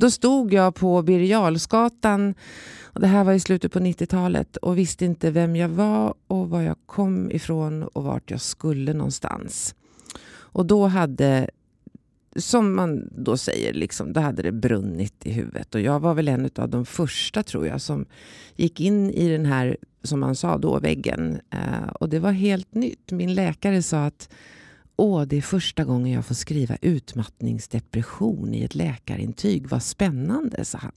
då stod jag på Birger och det här var i slutet på 90-talet och visste inte vem jag var och var jag kom ifrån och vart jag skulle någonstans. Och då hade som man då säger, liksom, då hade det brunnit i huvudet. Och jag var väl en av de första, tror jag, som gick in i den här, som man sa då, väggen. Eh, och det var helt nytt. Min läkare sa att Åh, det är första gången jag får skriva utmattningsdepression i ett läkarintyg. Vad spännande, sa han.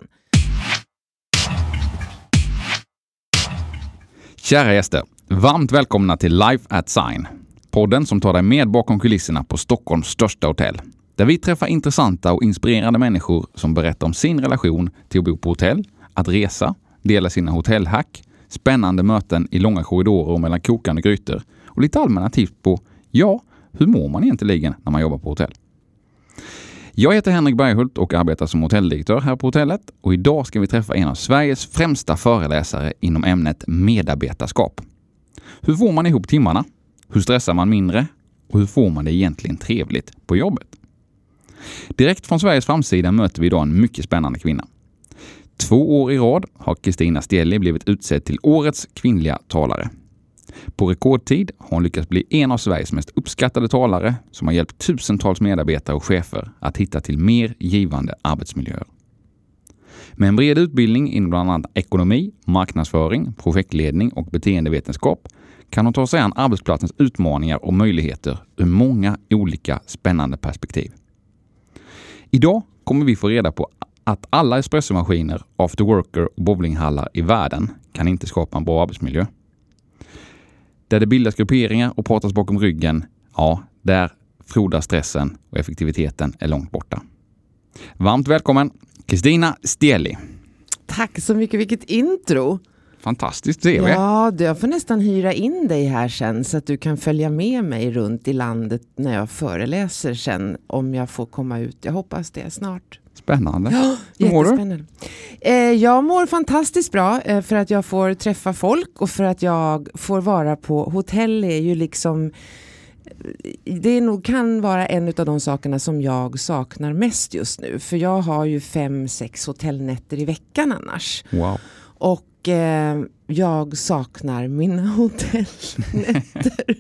Kära gäster, varmt välkomna till Life at Sign. Podden som tar dig med bakom kulisserna på Stockholms största hotell. Där vi träffar intressanta och inspirerande människor som berättar om sin relation till att bo på hotell, att resa, dela sina hotellhack, spännande möten i långa korridorer och mellan kokande grytor och lite allmänna tips på, ja, hur mår man egentligen när man jobbar på hotell? Jag heter Henrik Berghult och arbetar som hotelldirektör här på hotellet och idag ska vi träffa en av Sveriges främsta föreläsare inom ämnet medarbetarskap. Hur får man ihop timmarna? Hur stressar man mindre? Och hur får man det egentligen trevligt på jobbet? Direkt från Sveriges framsida möter vi idag en mycket spännande kvinna. Två år i rad har Kristina Stielli blivit utsedd till Årets kvinnliga talare. På rekordtid har hon lyckats bli en av Sveriges mest uppskattade talare som har hjälpt tusentals medarbetare och chefer att hitta till mer givande arbetsmiljöer. Med en bred utbildning inom bland annat ekonomi, marknadsföring, projektledning och beteendevetenskap kan hon ta sig an arbetsplatsens utmaningar och möjligheter ur många olika spännande perspektiv. Idag kommer vi få reda på att alla espressomaskiner, afterworker och bowlinghallar i världen kan inte skapa en bra arbetsmiljö. Där det bildas grupperingar och pratas bakom ryggen, ja, där frodas stressen och effektiviteten är långt borta. Varmt välkommen Kristina Stieli. Tack så mycket, vilket intro! Fantastiskt CV. Ja, jag får nästan hyra in dig här sen så att du kan följa med mig runt i landet när jag föreläser sen om jag får komma ut. Jag hoppas det snart. Spännande. Ja, Hur mår du? Eh, jag mår fantastiskt bra eh, för att jag får träffa folk och för att jag får vara på hotell är ju liksom eh, det nog kan vara en av de sakerna som jag saknar mest just nu. För jag har ju fem, sex hotellnätter i veckan annars. Wow. Och eh, jag saknar mina hotellnätter.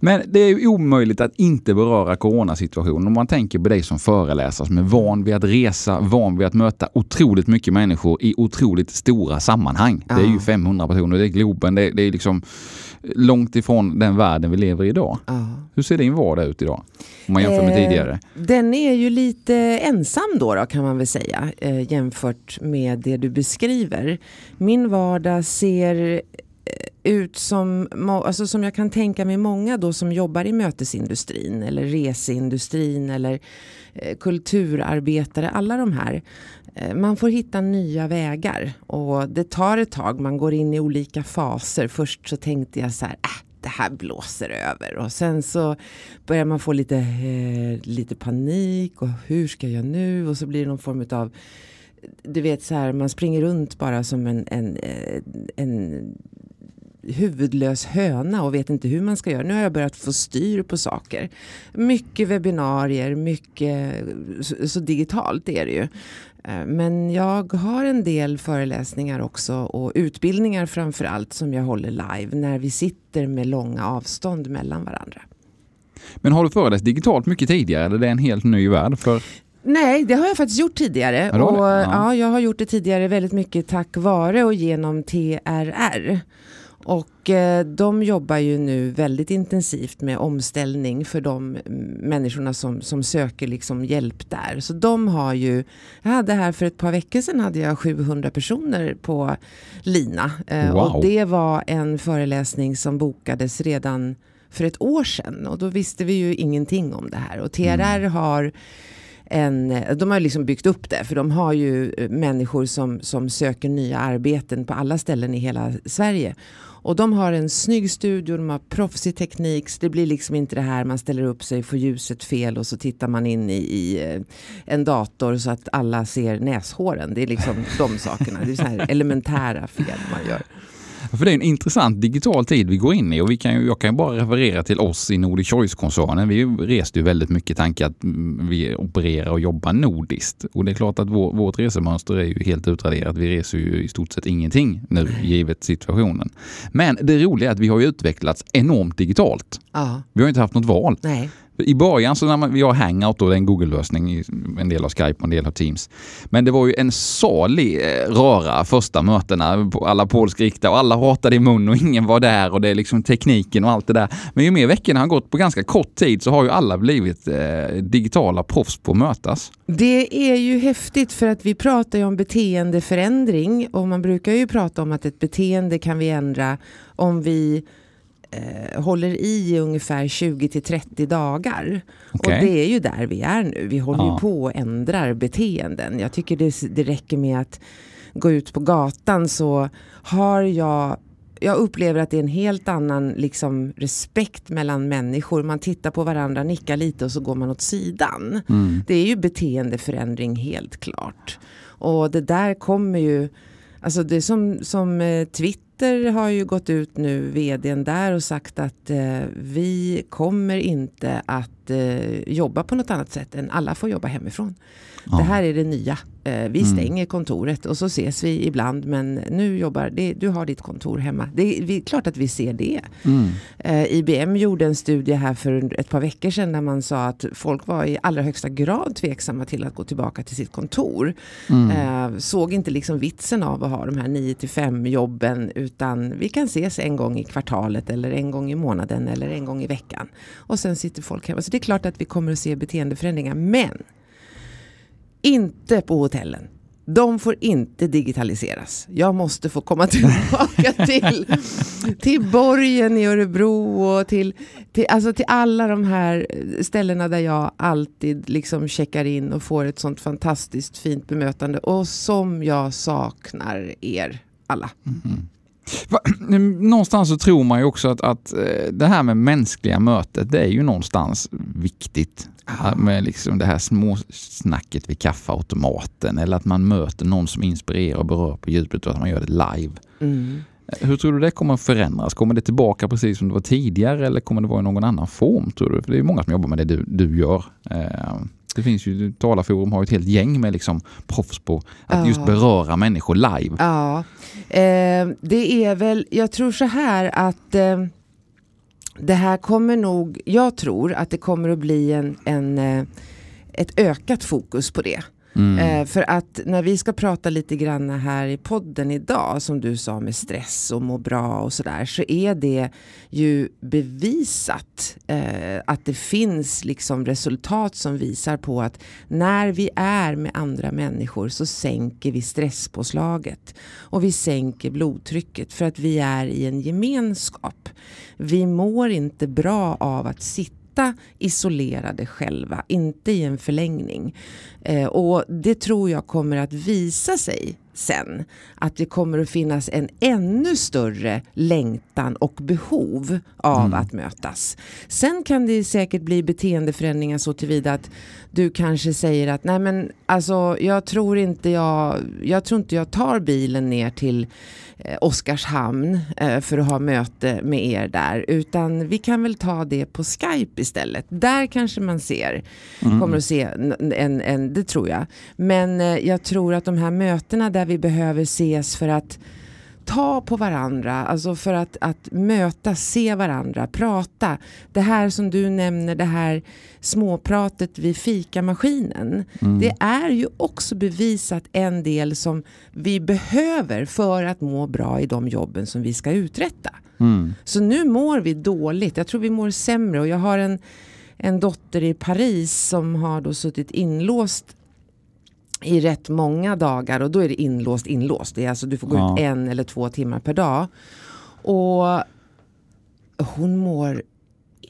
Men det är omöjligt att inte beröra coronasituationen. Om man tänker på dig som föreläsare som är van vid att resa, van vid att möta otroligt mycket människor i otroligt stora sammanhang. Ja. Det är ju 500 personer, det är Globen, det det är liksom långt ifrån den världen vi lever i idag. Ja. Hur ser din vardag ut idag? Om man jämför med eh, tidigare. Den är ju lite ensam då, då kan man väl säga eh, jämfört med det du beskriver. Min vardag ser eh, ut som, alltså som jag kan tänka mig många då som jobbar i mötesindustrin eller reseindustrin eller eh, kulturarbetare, alla de här. Eh, man får hitta nya vägar och det tar ett tag, man går in i olika faser. Först så tänkte jag så här, äh, det här blåser över och sen så börjar man få lite, eh, lite panik och hur ska jag nu och så blir det någon form av du vet så här, man springer runt bara som en, en, eh, en huvudlös höna och vet inte hur man ska göra. Nu har jag börjat få styr på saker. Mycket webbinarier, mycket, så, så digitalt är det ju. Eh, men jag har en del föreläsningar också och utbildningar framför allt som jag håller live när vi sitter med långa avstånd mellan varandra. Men har du föreläst digitalt mycket tidigare eller är det en helt ny värld? För... Nej, det har jag faktiskt gjort tidigare. Och, ja. ja. jag har gjort det tidigare väldigt mycket tack vare och genom TRR. Och eh, de jobbar ju nu väldigt intensivt med omställning för de människorna som, som söker liksom hjälp där. Så de har ju, jag hade här för ett par veckor sedan hade jag 700 personer på Lina. Eh, wow. Och det var en föreläsning som bokades redan för ett år sedan och då visste vi ju ingenting om det här. Och TRR mm. har en, de har liksom byggt upp det för de har ju eh, människor som, som söker nya arbeten på alla ställen i hela Sverige. Och de har en snygg studio, de har proffsig teknik. Så det blir liksom inte det här man ställer upp sig, får ljuset fel och så tittar man in i, i eh, en dator så att alla ser näshåren. Det är liksom de sakerna. Det är så här elementära fel man gör. För det är en intressant digital tid vi går in i och vi kan ju, jag kan bara referera till oss i Nordic Choice-koncernen. Vi reste ju väldigt mycket tanke att vi opererar och jobbar nordiskt. Och det är klart att vår, vårt resemönster är ju helt utraderat. Vi reser ju i stort sett ingenting nu givet situationen. Men det roliga är att vi har ju utvecklats enormt digitalt. Ja. Vi har inte haft något val. Nej. I början så när man, vi har Hangout då, det är en Google-lösning, en del av Skype och en del av Teams. Men det var ju en salig eh, röra första mötena, alla polskrikta och alla hatade i mun och ingen var där och det är liksom tekniken och allt det där. Men ju mer veckorna har gått på ganska kort tid så har ju alla blivit eh, digitala proffs på att mötas. Det är ju häftigt för att vi pratar ju om beteendeförändring och man brukar ju prata om att ett beteende kan vi ändra om vi eh, håller i ungefär 20 till 30 dagar. Okej. Och det är ju där vi är nu. Vi håller Ja. ju på och ändrar beteenden. Jag tycker det, det räcker med att gå ut på gatan så har jag jag upplever att det är en helt annan liksom, respekt mellan människor. Man tittar på varandra, nickar lite och så går man åt sidan. Mm. Det är ju beteendeförändring helt klart. Och det där kommer ju, alltså det som, som eh, Twitter har ju gått ut nu, vdn där och sagt att eh, vi kommer inte att eh, jobba på något annat sätt än alla får jobba hemifrån. Ja. Det här är det nya. Eh, vi Mm. stänger kontoret och så ses vi ibland men nu jobbar, det, du har ditt kontor hemma. Det är vi, klart att vi ser det. Mm. Eh, IBM gjorde en studie här för ett par veckor sedan där man sa att folk var i allra högsta grad tveksamma till att gå tillbaka till sitt kontor. Mm. Eh, såg inte liksom vitsen av att ha de här 9 till 5 jobben utan vi kan ses en gång i kvartalet eller en gång i månaden eller en gång i veckan. Och sen sitter folk hemma. Så det är klart att vi kommer att se beteendeförändringar men inte på hotellen. De får inte digitaliseras. Jag måste få komma tillbaka till, till borgen i Örebro och till, till, alltså till alla de här ställena där jag alltid liksom checkar in och får ett sånt fantastiskt fint bemötande och som jag saknar er alla. Va- Någonstans så tror man ju också att, att eh, det här med mänskliga mötet, det är ju någonstans viktigt. Med liksom det här småsnacket vid kaffeautomaten eller att man möter någon som inspirerar och berör på djupet och att man gör det live. Mm. Hur tror du det kommer att förändras? Kommer det tillbaka precis som det var tidigare eller kommer det vara i någon annan form tror du? För det är ju många som jobbar med det du, du gör. Det finns ju, Talarforum har ett helt gäng med liksom proffs på att just Ja. beröra människor live. Ja, eh, det är väl, jag tror så här att eh, det här kommer nog, jag tror att det kommer att bli en, en, eh, ett ökat fokus på det. Mm. Eh, för att när vi ska prata lite grann här i podden idag, som du sa med stress och må bra och sådär, så är det ju bevisat eh, att det finns liksom resultat som visar på att när vi är med andra människor så sänker vi stresspåslaget och vi sänker blodtrycket för att vi är i en gemenskap. Vi mår inte bra av att sitta isolerade själva, inte i en förlängning. Eh, och det tror jag kommer att visa sig sen. Att det kommer att finnas en ännu större längtan och behov av att mötas. Sen kan det säkert bli beteendeförändringar så tillvida att du kanske säger att nej men alltså jag tror inte jag, jag tror inte jag tar bilen ner till eh, Oskarshamn eh, för att ha möte med er där utan vi kan väl ta det på Skype istället. Där kanske man ser, kommer att se en, en, en det tror jag. Men eh, jag tror att de här mötena där vi behöver ses för att ta på varandra, alltså för att, att möta, se varandra, prata. Det här som du nämner, det här småpratet vid fikamaskinen. Det är ju också bevisat en del som vi behöver för att må bra i de jobben som vi ska uträtta. Mm. Så nu mår vi dåligt, jag tror vi mår sämre och jag har en, en dotter i Paris som har då suttit inlåst i rätt många dagar och då är det inlåst inlåst. Det är alltså du får gå Ja. ut en eller två timmar per dag. Och hon mår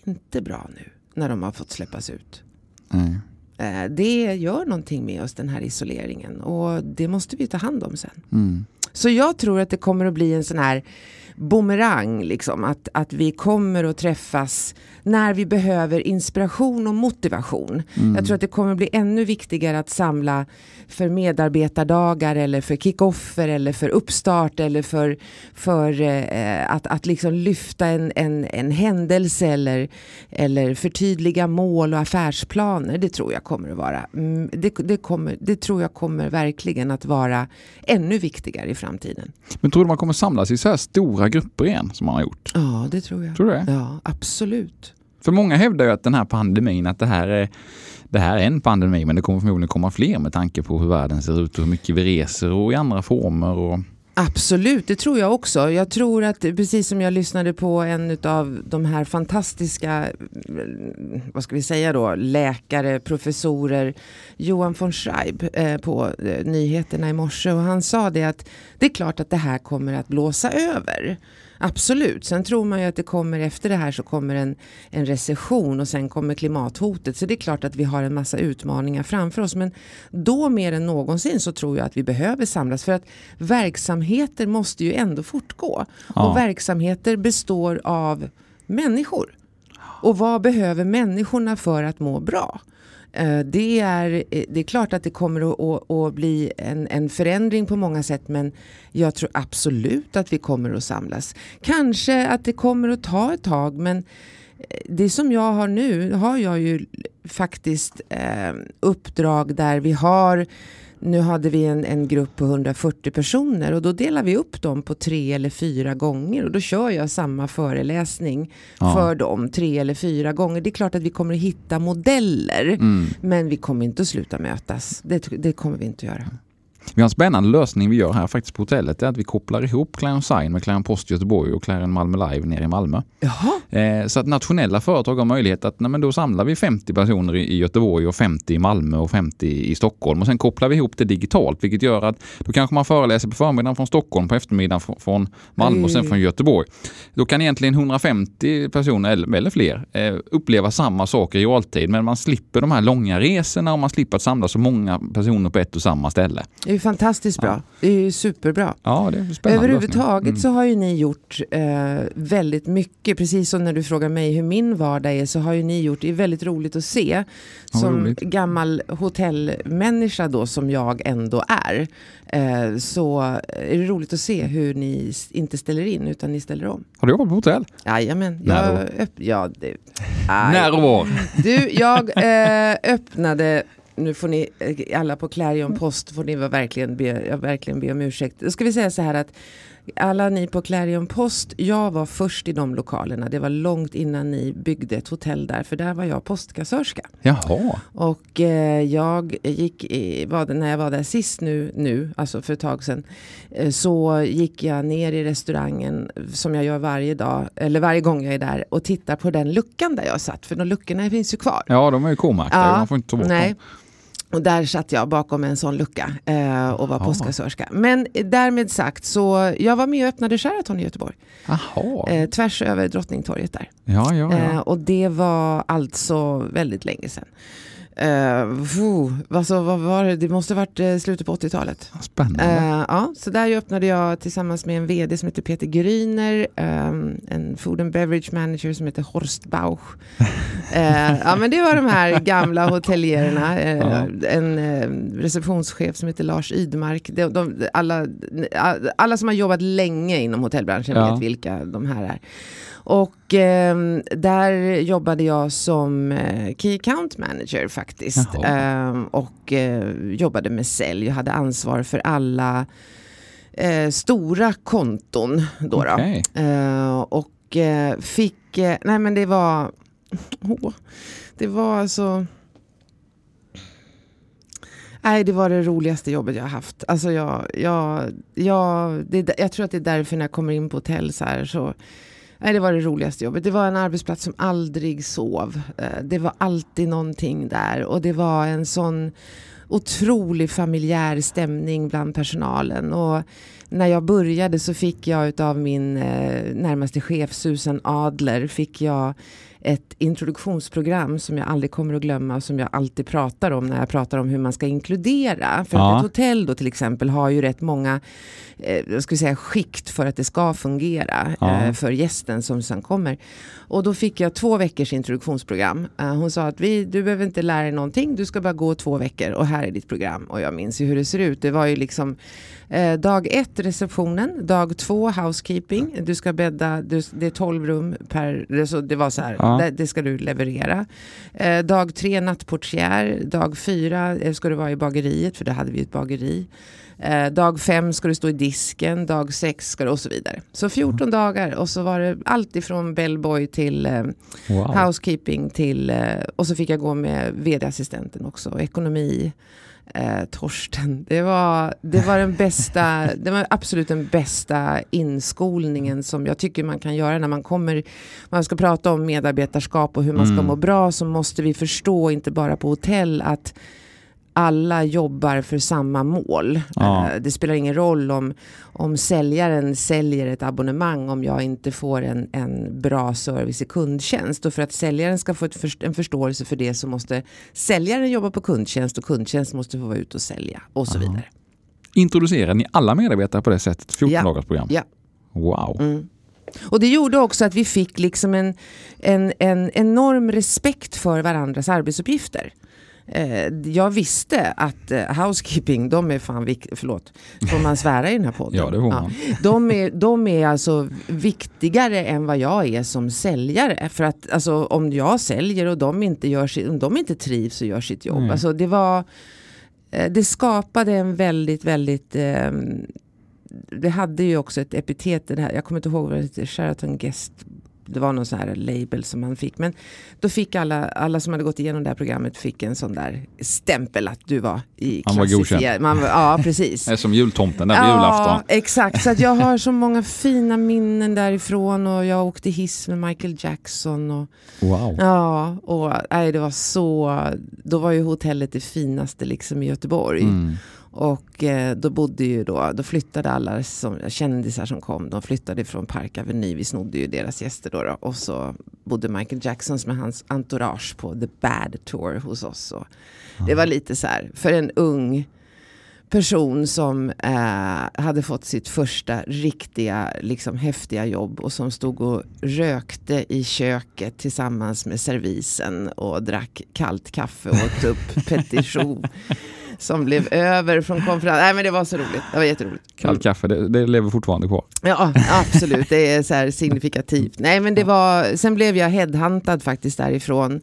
inte bra nu när de har fått släppas ut. Eh, Det gör någonting med oss den här isoleringen och det måste vi ta hand om sen. Mm. Så jag tror att det kommer att bli en sån här bumerang. Liksom. Att, att vi kommer att träffas när vi behöver inspiration och motivation. Mm. Jag tror att det kommer bli ännu viktigare att samla för medarbetardagar eller för kickoffer eller för uppstart eller för, för eh, att, att liksom lyfta en, en, en händelse eller, eller förtydliga mål och affärsplaner. Det tror jag kommer att vara. Mm, det, det, kommer, det tror jag kommer verkligen att vara ännu viktigare i framtiden. Men tror du man kommer samlas i så här stora grupper igen som man har gjort? Ja, det tror jag. Tror du det? Ja, absolut. För många hävdar ju att den här pandemin, att det här är det här är en pandemi men det kommer förmodligen komma fler med tanke på hur världen ser ut och hur mycket vi reser och i andra former. Och... Absolut, det tror jag också. Jag tror att precis som jag lyssnade på en av de här fantastiska, eh, vad ska vi säga då, läkare, professorer, Johan von Schreib eh, på eh, nyheterna i morse och han sa det att det är klart att det här kommer att blåsa över. Absolut, sen tror man ju att det kommer efter det här så kommer en, en recession och sen kommer klimathotet. Så det är klart att vi har en massa utmaningar framför oss. Men då mer än någonsin så tror jag att vi behöver samlas. För att verksamheter måste ju ändå fortgå. Ja. Och verksamheter består av människor. Och vad behöver människorna för att må bra? Eh, det är, eh, det är klart att det kommer att, att, att, bli en, en förändring på många sätt men jag tror absolut att vi kommer att samlas. Kanske att det kommer att ta ett tag men eh, det som jag har nu har jag ju faktiskt eh, uppdrag där vi har nu hade vi en, en grupp på 140 personer och då delar vi upp dem på tre eller fyra gånger och då kör jag samma föreläsning ja. för dem tre eller fyra gånger. Det är klart att vi kommer att hitta modeller mm. men vi kommer inte att sluta mötas. Det, det kommer vi inte att göra. Vi har en spännande lösning vi gör här faktiskt på hotellet. Det är att vi kopplar ihop Clarion Sign med Clarion Post Göteborg och Clarion Malmö Live nere i Malmö. Eh, så att nationella företag har möjlighet att nej, men då samlar vi 50 personer i Göteborg och 50 i Malmö och 50 i Stockholm och sen kopplar vi ihop det digitalt vilket gör att då kanske man föreläser på förmiddagen från Stockholm, på eftermiddagen från Malmö och sen från Göteborg. Då kan egentligen 150 personer eller fler eh, uppleva samma saker i realtid men man slipper de här långa resorna och man slipper att samla så många personer på ett och samma ställe ju fantastiskt bra. Ja. Det är ju superbra. Ja, det är spännande Överhuvudtaget mm. så har ju ni gjort eh, väldigt mycket. Precis som när du frågar mig hur min vardag är så har ju ni gjort, det är väldigt roligt att se. Som roligt. gammal hotellmänniska då som jag ändå är. Eh, så är det roligt att se hur ni inte ställer in utan ni ställer om. Har du jobbat på hotell? Jajamän. När och var? Ja, det, När och var? Du, jag eh, öppnade nu får ni eh, alla på Clarion Post får ni verkligen be, jag verkligen be om ursäkt. Då ska vi säga så här att alla ni på Clarion Post, jag var först i de lokalerna. Det var långt innan ni byggde ett hotell där, för där var jag postkassörska. Jaha. Och eh, jag gick, i, var när jag var där sist nu, nu, alltså för ett tag sedan, eh, så gick jag ner i restaurangen som jag gör varje dag, eller varje gång jag är där och tittar på den luckan där jag satt, för de luckorna finns ju kvar. Ja, de är ju komärkta, ja, man får inte ta bort nej. dem. Och där satt jag bakom en sån lucka eh, och var postkassörska. Men därmed sagt så jag var med och öppnade Sheraton i Göteborg. Eh, tvärs över Drottningtorget där. Ja, ja, ja. Eh, och det var alltså väldigt länge sedan. Uh, alltså, vad var det? det måste ha varit uh, slutet på 80-talet. Spännande. Uh, ja, så där öppnade jag tillsammans med en vd som heter Peter Gryner, um, en food and beverage manager som heter Horst Bauch. ja, men det var de här gamla hoteljerna. En receptionschef som heter Lars Idmark. De, de, alla, alla som har jobbat länge inom hotellbranschen ja. vet vilka de här är. Och eh, där jobbade jag som eh, Key Account Manager faktiskt. Eh, och eh, jobbade med sälj. Jag hade ansvar för alla eh, stora konton. Då, okay. då. Eh, och fick, nej men det var, oh, det var alltså Nej, det var det roligaste jobbet jag har haft. Alltså jag, jag, jag, det, jag tror att det är därför när jag kommer in på hotell så här så Nej, det var det roligaste jobbet. Det var en arbetsplats som aldrig sov. Eh, det var alltid någonting där och det var en sån otrolig familjär stämning bland personalen. Och när jag började så fick jag av min eh, närmaste chef Susan Adler fick jag ett introduktionsprogram som jag aldrig kommer att glömma och som jag alltid pratar om när jag pratar om hur man ska inkludera. För Ja. att ett hotell då till exempel har ju rätt många eh, jag skulle säga, skikt för att det ska fungera Ja. eh, för gästen som sen kommer. Och då fick jag två veckors introduktionsprogram. Eh, hon sa att vi, du behöver inte lära dig någonting, du ska bara gå två veckor och här är ditt program. Och jag minns ju hur det ser ut. Det var ju liksom eh, dag ett receptionen, dag två housekeeping. Du ska bädda, du, det är 12 rum per, det var så här, Ja. det, det ska du leverera. Eh, dag tre nattportier, dag fyra eh, ska du vara i bageriet för då hade vi ett bageri. Eh, dag fem ska du stå i disken, dag sex ska du och så vidare. Så 14 dagar och så var det allt ifrån bellboy till eh, Wow. housekeeping till, eh, och så fick jag gå med vd-assistenten också, ekonomi. Eh, Torsten, det var, det var den bästa, det var absolut den bästa inskolningen som jag tycker man kan göra när man kommer, man ska prata om medarbetarskap och hur man ska Mm. må bra så måste vi förstå, inte bara på hotell, att alla jobbar för samma mål. Ja. Eh, Det spelar ingen roll om, om säljaren säljer ett abonnemang om jag inte får en, en bra service i kundtjänst. Och för att säljaren ska få ett en förståelse för det så måste säljaren jobba på kundtjänst och kundtjänst måste få vara ute och sälja och så Ja. vidare. Introducerar ni alla medarbetare på det sättet? 14 Ja. program? Ja. Wow. Mm. Och det gjorde också att vi fick liksom en, en, en enorm respekt för varandras arbetsuppgifter. Eh, jag visste att eh, housekeeping, de är fan vik- förlåt, får man svära i den här podden? Ja, det får man. De, är, de är alltså viktigare än vad jag är som säljare. För att alltså, om jag säljer och de inte, gör om de inte trivs och gör sitt jobb. Nej. Alltså, det, var, eh, det skapade en väldigt, väldigt ehm, det hade ju också ett epitet, det här, jag kommer inte ihåg vad det hette, Sheraton Guest, det var någon sån här label som man fick. Men då fick alla, alla som hade gått igenom det här programmet fick en sån där stämpel att du var i Man var godkänd. man Ja, precis. Det är som jultomten där på julafton. exakt. Så att jag har så många fina minnen därifrån och jag åkte hiss med Michael Jackson. Och, Wow. ja, och nej, det var så... Då var ju hotellet det finaste liksom i Göteborg. Mm. Och eh, då bodde ju då, då flyttade alla som, kändisar som kom, de flyttade från Park Avenue, vi snodde ju deras gäster då, då. Och så bodde Michael Jackson med hans entourage på The Bad Tour hos oss. Och det var lite så här, för en ung person som eh, hade fått sitt första riktiga, liksom häftiga jobb och som stod och rökte i köket tillsammans med servisen och drack kallt kaffe och åt upp petit som blev över från konferensen. Nej men det var så roligt, det var jätteroligt. Kallt kaffe, det, det lever fortfarande kvar. Ja, absolut. Det är så signifikativt. Nej, men det var, sen blev jag headhuntad faktiskt därifrån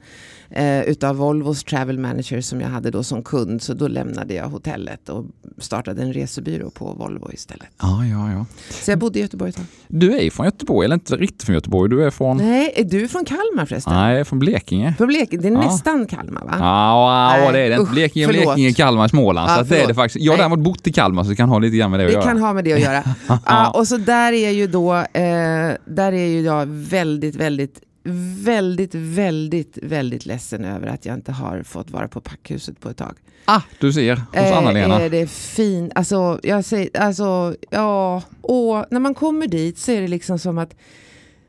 eh, utav Volvos travel manager som jag hade då som kund. Så då lämnade jag hotellet och startade en resebyrå på Volvo istället. Ja, ja, ja. Så jag bodde i Göteborg ett tag. Du är från Göteborg, eller inte riktigt från Göteborg. Du är från... Nej, är du från Kalmar förresten? Nej, jag är från Blekinge. Från Blekinge? Det är Ja. nästan Kalmar va? Ja, Nej, det är det. usch, Blekinge, förlåt. Blekinge, Kalmar, Småland. Ja, så det är det faktiskt. Jag har däremot bott i Kalmar så det kan ha lite grann med det att Det göra. kan ha med det att göra. ja, och så där är ju då, eh, där är ju jag väldigt, väldigt, väldigt, väldigt, väldigt ledsen över att jag inte har fått vara på packhuset på ett tag. Ah, du ser. Hos Eh, Anna-Lena. är det fint, alltså jag säger, alltså ja, och när man kommer dit så är det liksom som att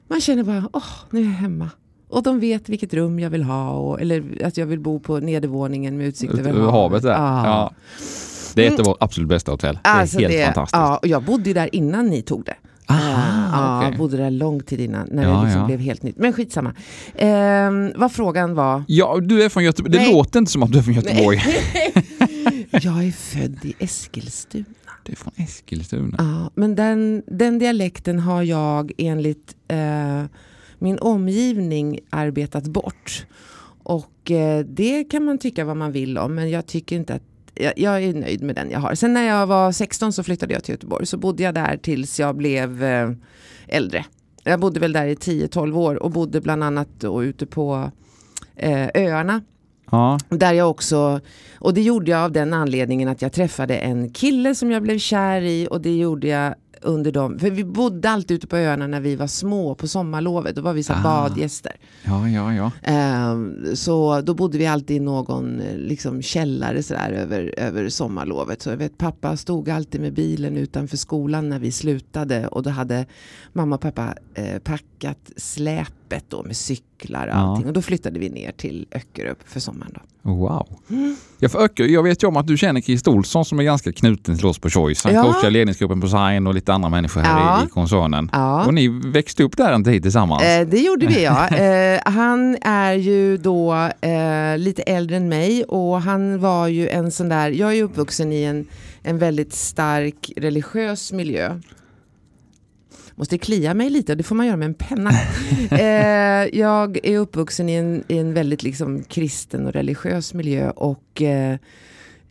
man känner bara, åh, nu är jag hemma. Och de vet vilket rum jag vill ha, och, eller att jag vill bo på nedervåningen med utsikt över havet där. Ja. Ja. Det är ett av våra absolut bästa hotell. Det är Alltså helt det- fantastiskt. Ja, och jag bodde ju där innan ni tog det. Aha, ja, okej. jag bodde där lång tid innan, när Ja, det liksom ja. blev helt nytt. Men skitsamma. Ehm, vad frågan var? Ja, du är från Göteborg. Det låter inte som att du är från Göteborg. jag är född i Eskilstuna. Du är från Eskilstuna. Ja, men den, den dialekten har jag enligt eh, min omgivning arbetat bort. Och eh, det kan man tycka vad man vill om, men jag tycker inte att jag, jag är nöjd med den jag har. Sen när jag var 16 så flyttade jag till Göteborg. Så bodde jag där tills jag blev eh, äldre. Jag bodde väl där i 10-12 år och bodde bland annat då ute på eh, öarna. Ja. Där jag också, och det gjorde jag av den anledningen att jag träffade en kille som jag blev kär i och det gjorde jag under dem, för vi bodde alltid ute på öarna när vi var små på sommarlovet, då var vi så Ah. badgäster. ja, ja, ja. Ehm, så då bodde vi alltid i någon eh, liksom, källare så där, över, över sommarlovet. Så jag vet, pappa stod alltid med bilen utanför skolan när vi slutade och då hade mamma och pappa eh, packat släp öppet då med cyklar och Ja. allting. Och då flyttade vi ner till Öckerö för sommaren. Då. Wow. Mm. Jag, för Öckerö, jag vet ju om att du känner Christer Olsson som är ganska knuten till oss på Choice. Han Ja. coachar ledningsgruppen på Sign och lite andra människor här Ja. i, i koncernen. Ja. Och ni växte upp där en tid tillsammans. Eh, det gjorde vi ja. Eh, han är ju då eh, lite äldre än mig och han var ju en sån där, jag är ju uppvuxen i en, en väldigt stark religiös miljö. Måste klia mig lite, det får man göra med en penna. eh, jag är uppvuxen i en, i en väldigt liksom kristen och religiös miljö och eh,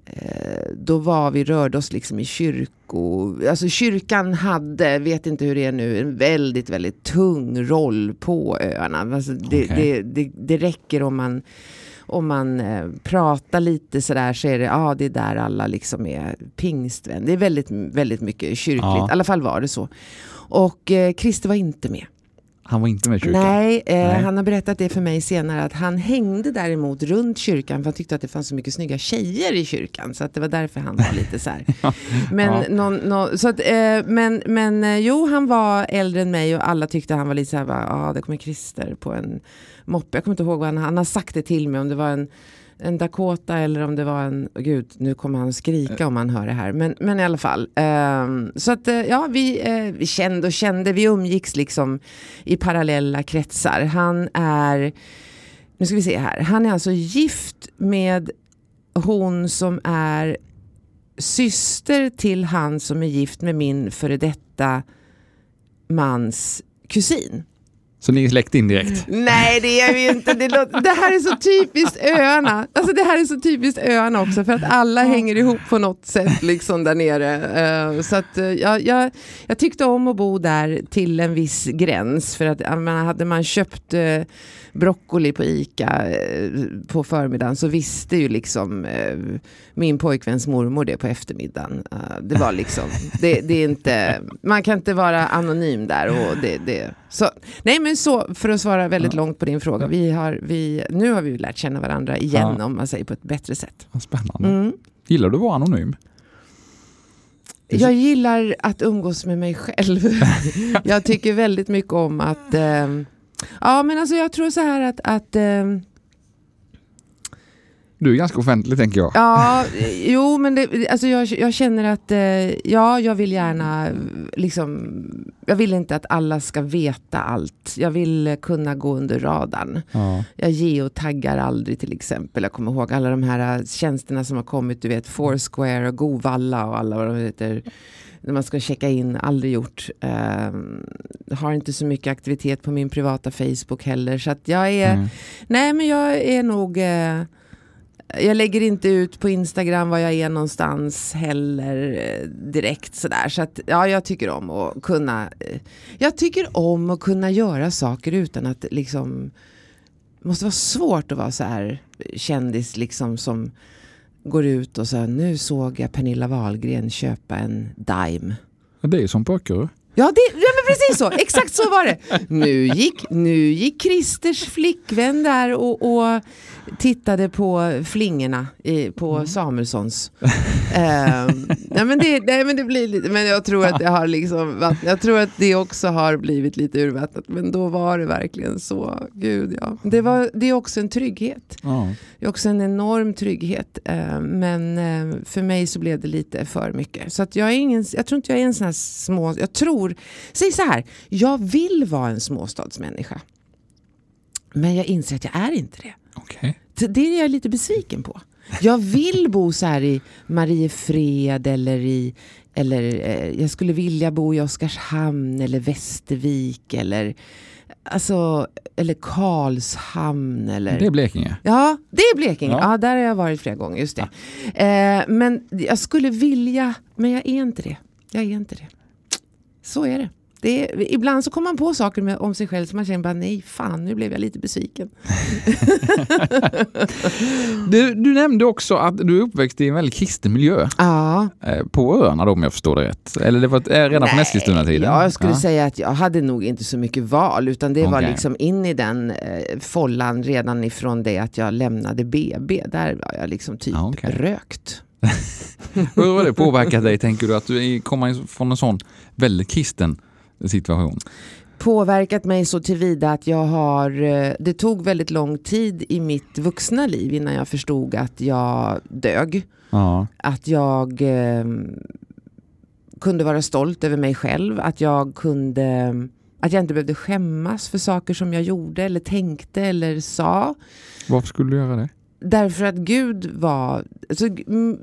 eh, då var vi, rörde oss liksom i kyrko, alltså kyrkan hade, vet inte hur det är nu, en väldigt, väldigt tung roll på öarna. Alltså det, Okej. det, det, det räcker om man om man eh, pratar lite sådär så är det, ja ah, det är där alla liksom är pingstvän. Det är väldigt, väldigt mycket kyrkligt, Ja. i alla fall var det så. Och eh, Christer var inte med. Han var inte med i kyrkan. Nej, eh, Nej. han har berättat det för mig senare att han hängde däremot runt kyrkan för han tyckte att det fanns så mycket snygga tjejer i kyrkan så att det var därför han var lite så här. Men, Ja. någon, nå- så att, eh, men, men eh, jo, han var äldre än mig och alla tyckte han var lite så här, ja ah, det kommer Christer på en moppe. Jag kommer inte ihåg vad han, han har sagt det till mig om det var en en Dakota eller om det var en, oh, gud nu kommer han skrika om han hör det här. Men, men i alla fall. ehm, så att eh, ja, vi, eh, vi kände och kände, vi umgicks liksom i parallella kretsar. Han är, nu ska vi se här, han är alltså gift med hon som är syster till han som är gift med min före detta mans kusin. Så ni är släkt indirekt? Nej det är vi inte. Det, låter, det här är så typiskt öarna. Alltså det här är så typiskt öarna också för att alla hänger ihop på något sätt liksom där nere. Eh, så att eh, jag, jag, jag tyckte om att bo där till en viss gräns för att menar, hade man köpt eh, broccoli på ICA på förmiddagen så visste ju liksom min pojkväns mormor det på eftermiddagen. Det var liksom, det, det är inte, man kan inte vara anonym där och det, det så, nej men så, för att svara väldigt långt på din fråga. Vi har, vi, nu har vi lärt känna varandra igen Ja. om man säger på ett bättre sätt. Spännande. Mm. Gillar du att vara anonym? Jag gillar att umgås med mig själv. jag tycker väldigt mycket om att... ehm, ja men alltså jag tror så här att... att ehm, Du är ganska offentlig tänker jag. ja, jo men det, alltså jag, jag känner att... eh, ja, jag vill gärna liksom... Jag vill inte att alla ska veta allt. Jag vill eh, kunna gå under radarn. Ja. Jag geotaggar aldrig till exempel. Jag kommer ihåg alla de här äh, tjänsterna som har kommit. Du vet Foursquare och Govalla och alla vad de heter. När man ska checka in, aldrig gjort. Ehm, har inte så mycket aktivitet på min privata Facebook heller. Så att jag är, Mm. nej men jag är nog eh, jag lägger inte ut på Instagram var jag är någonstans heller eh, direkt sådär. Så att ja, jag tycker om att kunna eh, Jag tycker om att kunna göra saker utan att liksom Det måste vara svårt att vara så här kändis liksom som går ut och så nu såg jag Pernilla Wahlgren köpa en Dime. Det är som på Öckerö. Ja, det, ja men precis så, exakt så var det. Nu gick, nu gick Christers flickvän där och, och tittade på flingorna i, på Samuelssons. Ehm, nej, men det, nej men det blir lite, men jag tror att det har liksom, jag tror att det också har blivit lite urvattnat. Men då var det verkligen så, gud ja. Det, var, det är också en trygghet. Ja. Det är också en enorm trygghet. eh, Men eh, för mig så blev det lite för mycket. Så att jag, är ingen, jag tror inte jag är en sån här små... Jag tror... Säg så här. Jag vill vara en småstadsmänniska. Men jag inser att jag är inte det. Så Det är jag lite besviken på. Jag vill bo så här i Mariefred eller i... Eller eh, jag skulle vilja bo i Oskarshamn eller Västervik eller... Alltså, eller Karlshamn eller... Det är Blekinge. Ja, det är Blekinge. Ja. Ja, där har jag varit flera gånger. Just det. Eh, men jag skulle vilja, men jag är inte det. Jag är inte det. Så är det. Det är, ibland så kommer man på saker med, om sig själv som man känner bara nej, fan nu blev jag lite besviken. Du, du nämnde också att du är uppväxt i en väldigt kristen miljö. Ja, Eh, på öarna då om jag förstår det rätt. Eller det var eh, redan på Nej, Eskilstuna-tiden? Ja, jag skulle Ja. säga att jag hade nog inte så mycket val utan det var Okej. liksom in i den eh, follan redan ifrån det att jag lämnade BB. Där var jag liksom typ Ja, okej. rökt. Hur har det påverkat dig, tänker du, att du kommer från en sån väldigt kristen situation? påverkat mig så tillvida att jag har, eh, det tog väldigt lång tid i mitt vuxna liv innan jag förstod att jag dög. Ja. Att jag eh, kunde vara stolt över mig själv, att jag kunde att jag inte behövde skämmas för saker som jag gjorde eller tänkte eller sa. Varför skulle du göra det? Därför att Gud var, alltså,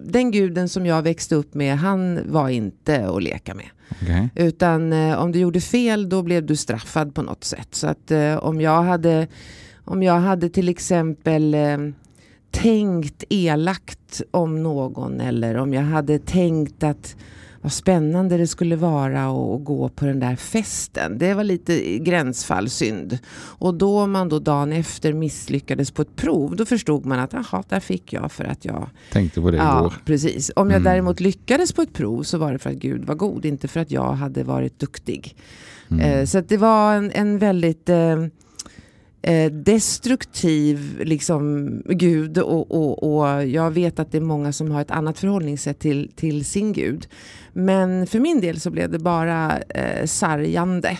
den guden som jag växte upp med, han var inte att leka med. Okay. Utan eh, om du gjorde fel då blev du straffad på något sätt. Så att eh, om jag hade, om jag hade till exempel eh, tänkt elakt om någon eller om jag hade tänkt att vad spännande det skulle vara att gå på den där festen. Det var lite gränsfallsynd. Och då man då dagen efter misslyckades på ett prov, då förstod man att jaha, där fick jag för att jag... Tänkte på det ja, igår. precis. Om jag Mm. däremot lyckades på ett prov så var det för att Gud var god, inte för att jag hade varit duktig. Mm. Eh, så det var en, en väldigt eh, eh, destruktiv liksom, gud och, och, och jag vet att det är många som har ett annat förhållningssätt till, till sin gud. Men för min del så blev det bara eh, sargande.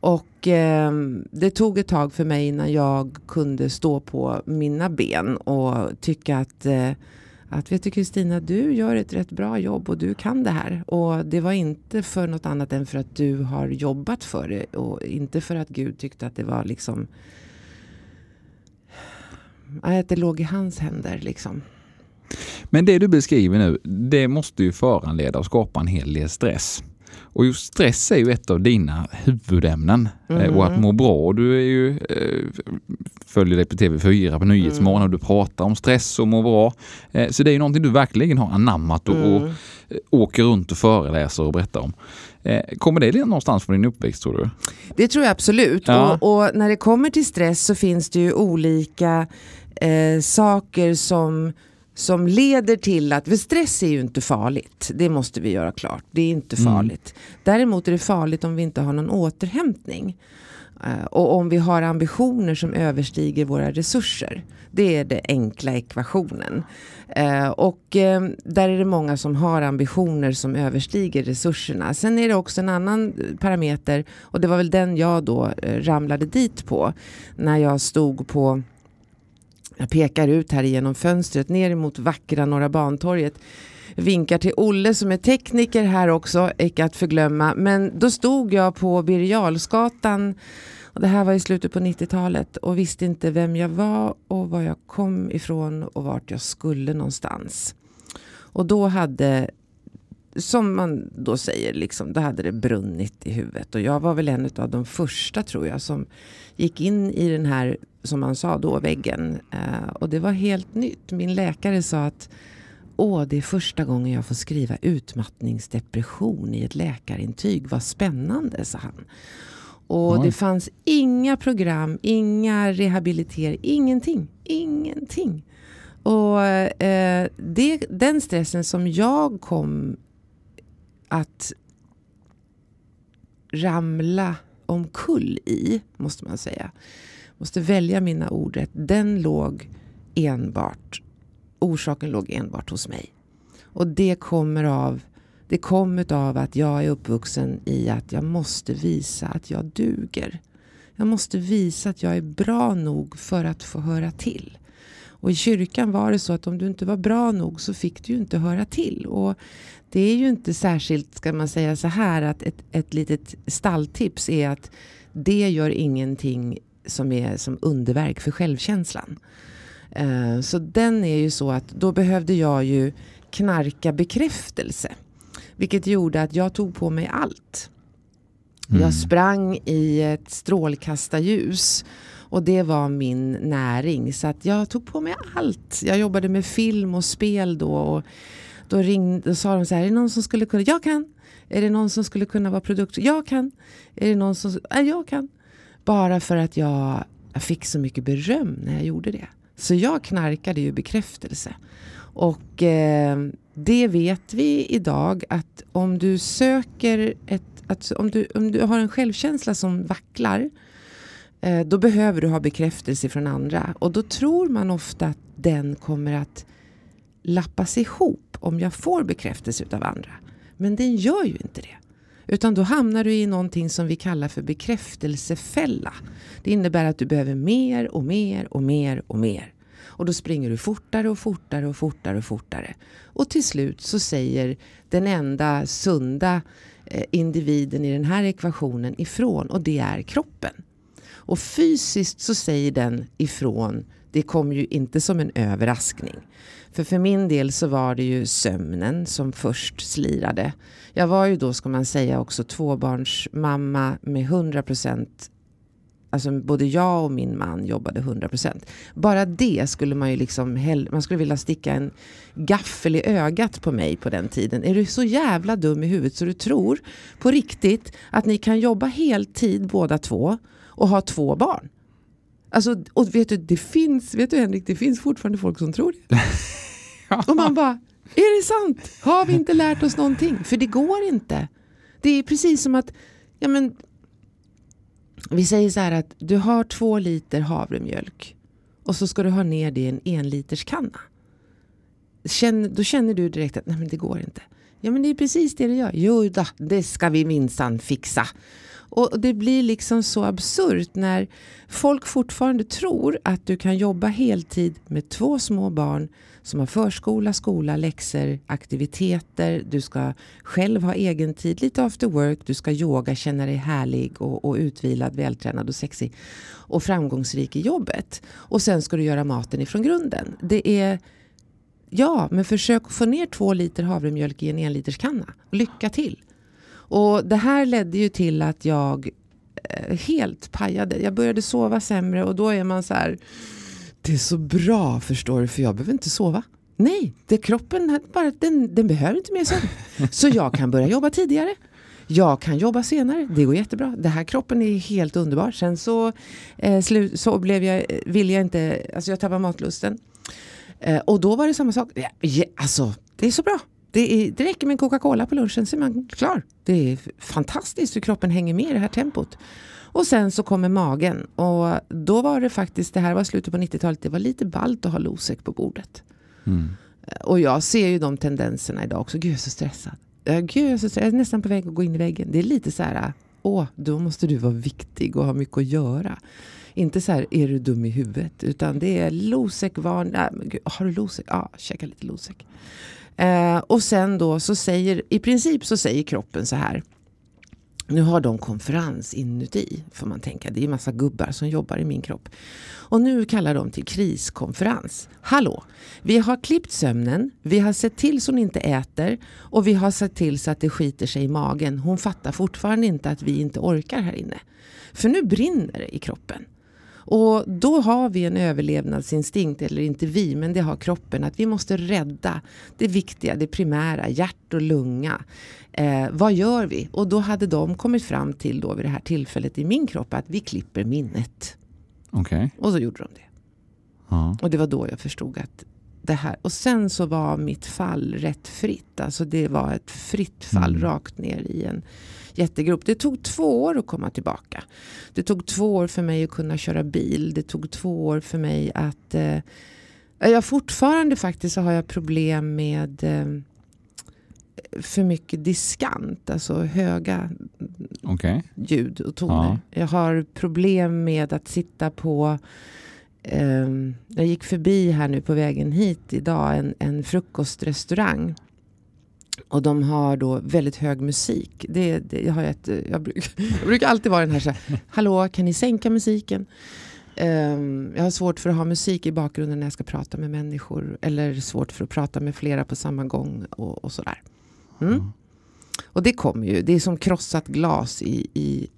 Och eh, det tog ett tag för mig innan jag kunde stå på mina ben och tycka att eh, att vet du Kristina, du gör ett rätt bra jobb och du kan det här. Och det var inte för något annat än för att du har jobbat för det och inte för att Gud tyckte att det var liksom att det låg i hans händer liksom. Men det du beskriver nu, det måste ju föranleda och skapa en hel del stress. Och just stress är ju ett av dina huvudämnen. Mm. Och att må bra. Du är ju, eh, följer dig på TV4 på Nyhetsmorgon och du pratar om stress och må bra. Eh, så det är ju någonting du verkligen har anammat och, och Mm. eh, åker runt och föreläser och berättar om. Kommer det någonstans från din uppväxt tror du? Det tror jag absolut. Ja. Och, och när det kommer till stress så finns det ju olika eh, saker som, som leder till att, för stress är ju inte farligt, det måste vi göra klart. Det är inte Mm. farligt. Däremot är det farligt om vi inte har någon återhämtning. Eh, och om vi har ambitioner som överstiger våra resurser. Det är den enkla ekvationen. Eh, och eh, där är det många som har ambitioner som överstiger resurserna. Sen är det också en annan parameter och det var väl den jag då eh, ramlade dit på. När jag stod på jag pekar ut här genom fönstret ner emot vackra Norra Bantorget. Vinkar till Olle som är tekniker här också, icke att förglömma. Men då stod jag på Birger Jarlsgatan och det här var i slutet på 90-talet och visste inte vem jag var och var jag kom ifrån och vart jag skulle någonstans. Och då hade, som man då säger, liksom, då hade det brunnit i huvudet. Och jag var väl en av de första tror jag som gick in i den här, som man sa då, väggen. Eh, och det var helt nytt. Min läkare sa att Åh, det är första gången jag får skriva utmattningsdepression i ett läkarintyg. Vad spännande, sa han. Och Oj. det fanns inga program, inga rehabilitering, ingenting. Ingenting. Och eh, det, den stressen som jag kom att ramla omkull i, måste man säga. Måste välja mina ord rätt. Den låg enbart, orsaken låg enbart hos mig. Och det kommer av det kom av att jag är uppvuxen i att jag måste visa att jag duger. Jag måste visa att jag är bra nog för att få höra till. Och i kyrkan var det så att om du inte var bra nog så fick du ju inte höra till. Och det är ju inte särskilt, ska man säga så här, att ett, ett litet stalltips är att det gör ingenting som är som underverk för självkänslan. Eh, Så den är ju så att då behövde jag ju knarka bekräftelse. Vilket gjorde att jag tog på mig allt. Mm. Jag sprang i ett strålkastarljus. Och det var min näring. Så att jag tog på mig allt. Jag jobbade med film och spel då. Och då, ringde, då sa de så här, är det någon som skulle kunna, jag kan. Är det någon som skulle kunna vara produkt, jag kan. Är det någon som, ja, jag kan. Bara för att jag, jag fick så mycket beröm när jag gjorde det. Så jag knarkade ju bekräftelse. Och eh, det vet vi idag att om du söker ett, att om, du, om du har en självkänsla som vacklar eh, Eh, då behöver du ha bekräftelse från andra. Och då tror man ofta att den kommer att lappas ihop om jag får bekräftelse av andra. Men den gör ju inte det. Utan då hamnar du i någonting som vi kallar för bekräftelsefälla. Det innebär att du behöver mer och mer och mer och mer. Och då springer du fortare och fortare och fortare och fortare. Och till slut så säger den enda sunda eh, individen i den här ekvationen ifrån och det är kroppen. Och fysiskt så säger den ifrån. Det kom ju inte som en överraskning. För för min del så var det ju sömnen som först slirade. Jag var ju då, ska man säga, också tvåbarnsmamma med 100 procent Alltså både jag och min man jobbade 100%. Bara det skulle man ju liksom, man skulle vilja sticka en gaffel i ögat på mig på den tiden. Är du så jävla dum i huvudet så du tror på riktigt att ni kan jobba heltid båda två och ha två barn? Alltså, och vet du, det finns, vet du Henrik, det finns fortfarande folk som tror det. och man bara, är det sant? Har vi inte lärt oss någonting? För det går inte. Det är precis som att, ja men vi säger så här att du har två liter havremjölk och så ska du ha ner det i en enliterskanna. Känn, då känner du direkt att nej men det går inte. Ja men det är precis det det gör. Jo då, det ska vi minsann fixa. Och det blir liksom så absurt när folk fortfarande tror att du kan jobba heltid med två små barn som har förskola, skola, läxor, aktiviteter. Du ska själv ha egen tid, lite after work. Du ska yoga, känna dig härlig och, och utvilad, vältränad och sexig. Och framgångsrik i jobbet. Och sen ska du göra maten ifrån grunden. Det är Ja, men försök få ner två liter havremjölk i en enliterskanna. Lycka till! Och det här ledde ju till att jag eh, helt pajade. Jag började sova sämre och då är man så här. Det är så bra förstår du för jag behöver inte sova. Nej, det kroppen bara, den, den behöver inte mer sömn. Så jag kan börja jobba tidigare. Jag kan jobba senare, det går jättebra. Det här kroppen är helt underbar. Sen så, eh, slu, så blev jag, vill jag inte, alltså jag tappade matlusten. Eh, och då var det samma sak. Ja, alltså, det är så bra. Det, är, det räcker med en Coca-Cola på lunchen så är man klar. Det är fantastiskt hur kroppen hänger med i det här tempot. Och sen så kommer magen och då var det faktiskt, det här var slutet på 90-talet, det var lite ballt att ha Losec på bordet. Mm. Och jag ser ju de tendenserna idag också. Gud jag är så stressad. Gud jag är så stressad. Jag är nästan på väg att gå in i väggen. Det är lite så här, åh, då måste du vara viktig och ha mycket att göra. Inte så här, är du dum i huvudet? Utan det är Losec, har du Losec? Ja, käka lite Losec. Eh, och sen då så säger, i princip så säger kroppen så här. Nu har de konferens inuti, får man tänka. Det är massa gubbar som jobbar i min kropp. Och nu kallar de till kriskonferens. Hallå! Vi har klippt sömnen, vi har sett till så hon inte äter och vi har sett till så att det skiter sig i magen. Hon fattar fortfarande inte att vi inte orkar här inne. För nu brinner det i kroppen. Och då har vi en överlevnadsinstinkt, eller inte vi, men det har kroppen, att vi måste rädda det viktiga, det primära, hjärt och lunga. Eh, vad gör vi? Och då hade de kommit fram till då vid det här tillfället i min kropp att vi klipper minnet. Okay. Och så gjorde de det. Ja. Och det var då jag förstod att det här. Och sen så var mitt fall rätt fritt. Alltså det var ett fritt fall mm. rakt ner i en jättegrop. Det tog två år att komma tillbaka. Det tog två år för mig att kunna köra bil. Det tog två år för mig att... Eh, jag fortfarande faktiskt så har jag problem med eh, för mycket diskant, alltså höga okay. ljud och toner. Ja. Jag har problem med att sitta på Um, jag gick förbi här nu på vägen hit idag en, en frukostrestaurang. Och de har då väldigt hög musik. Det, det, jag, har ett, jag, bruk, jag brukar alltid vara den här så här, hallå kan ni sänka musiken? Um, jag har svårt för att ha musik i bakgrunden när jag ska prata med människor. Eller svårt för att prata med flera på samma gång och, och sådär. Mm? Mm. Och det kommer ju, det är som krossat glas i, i,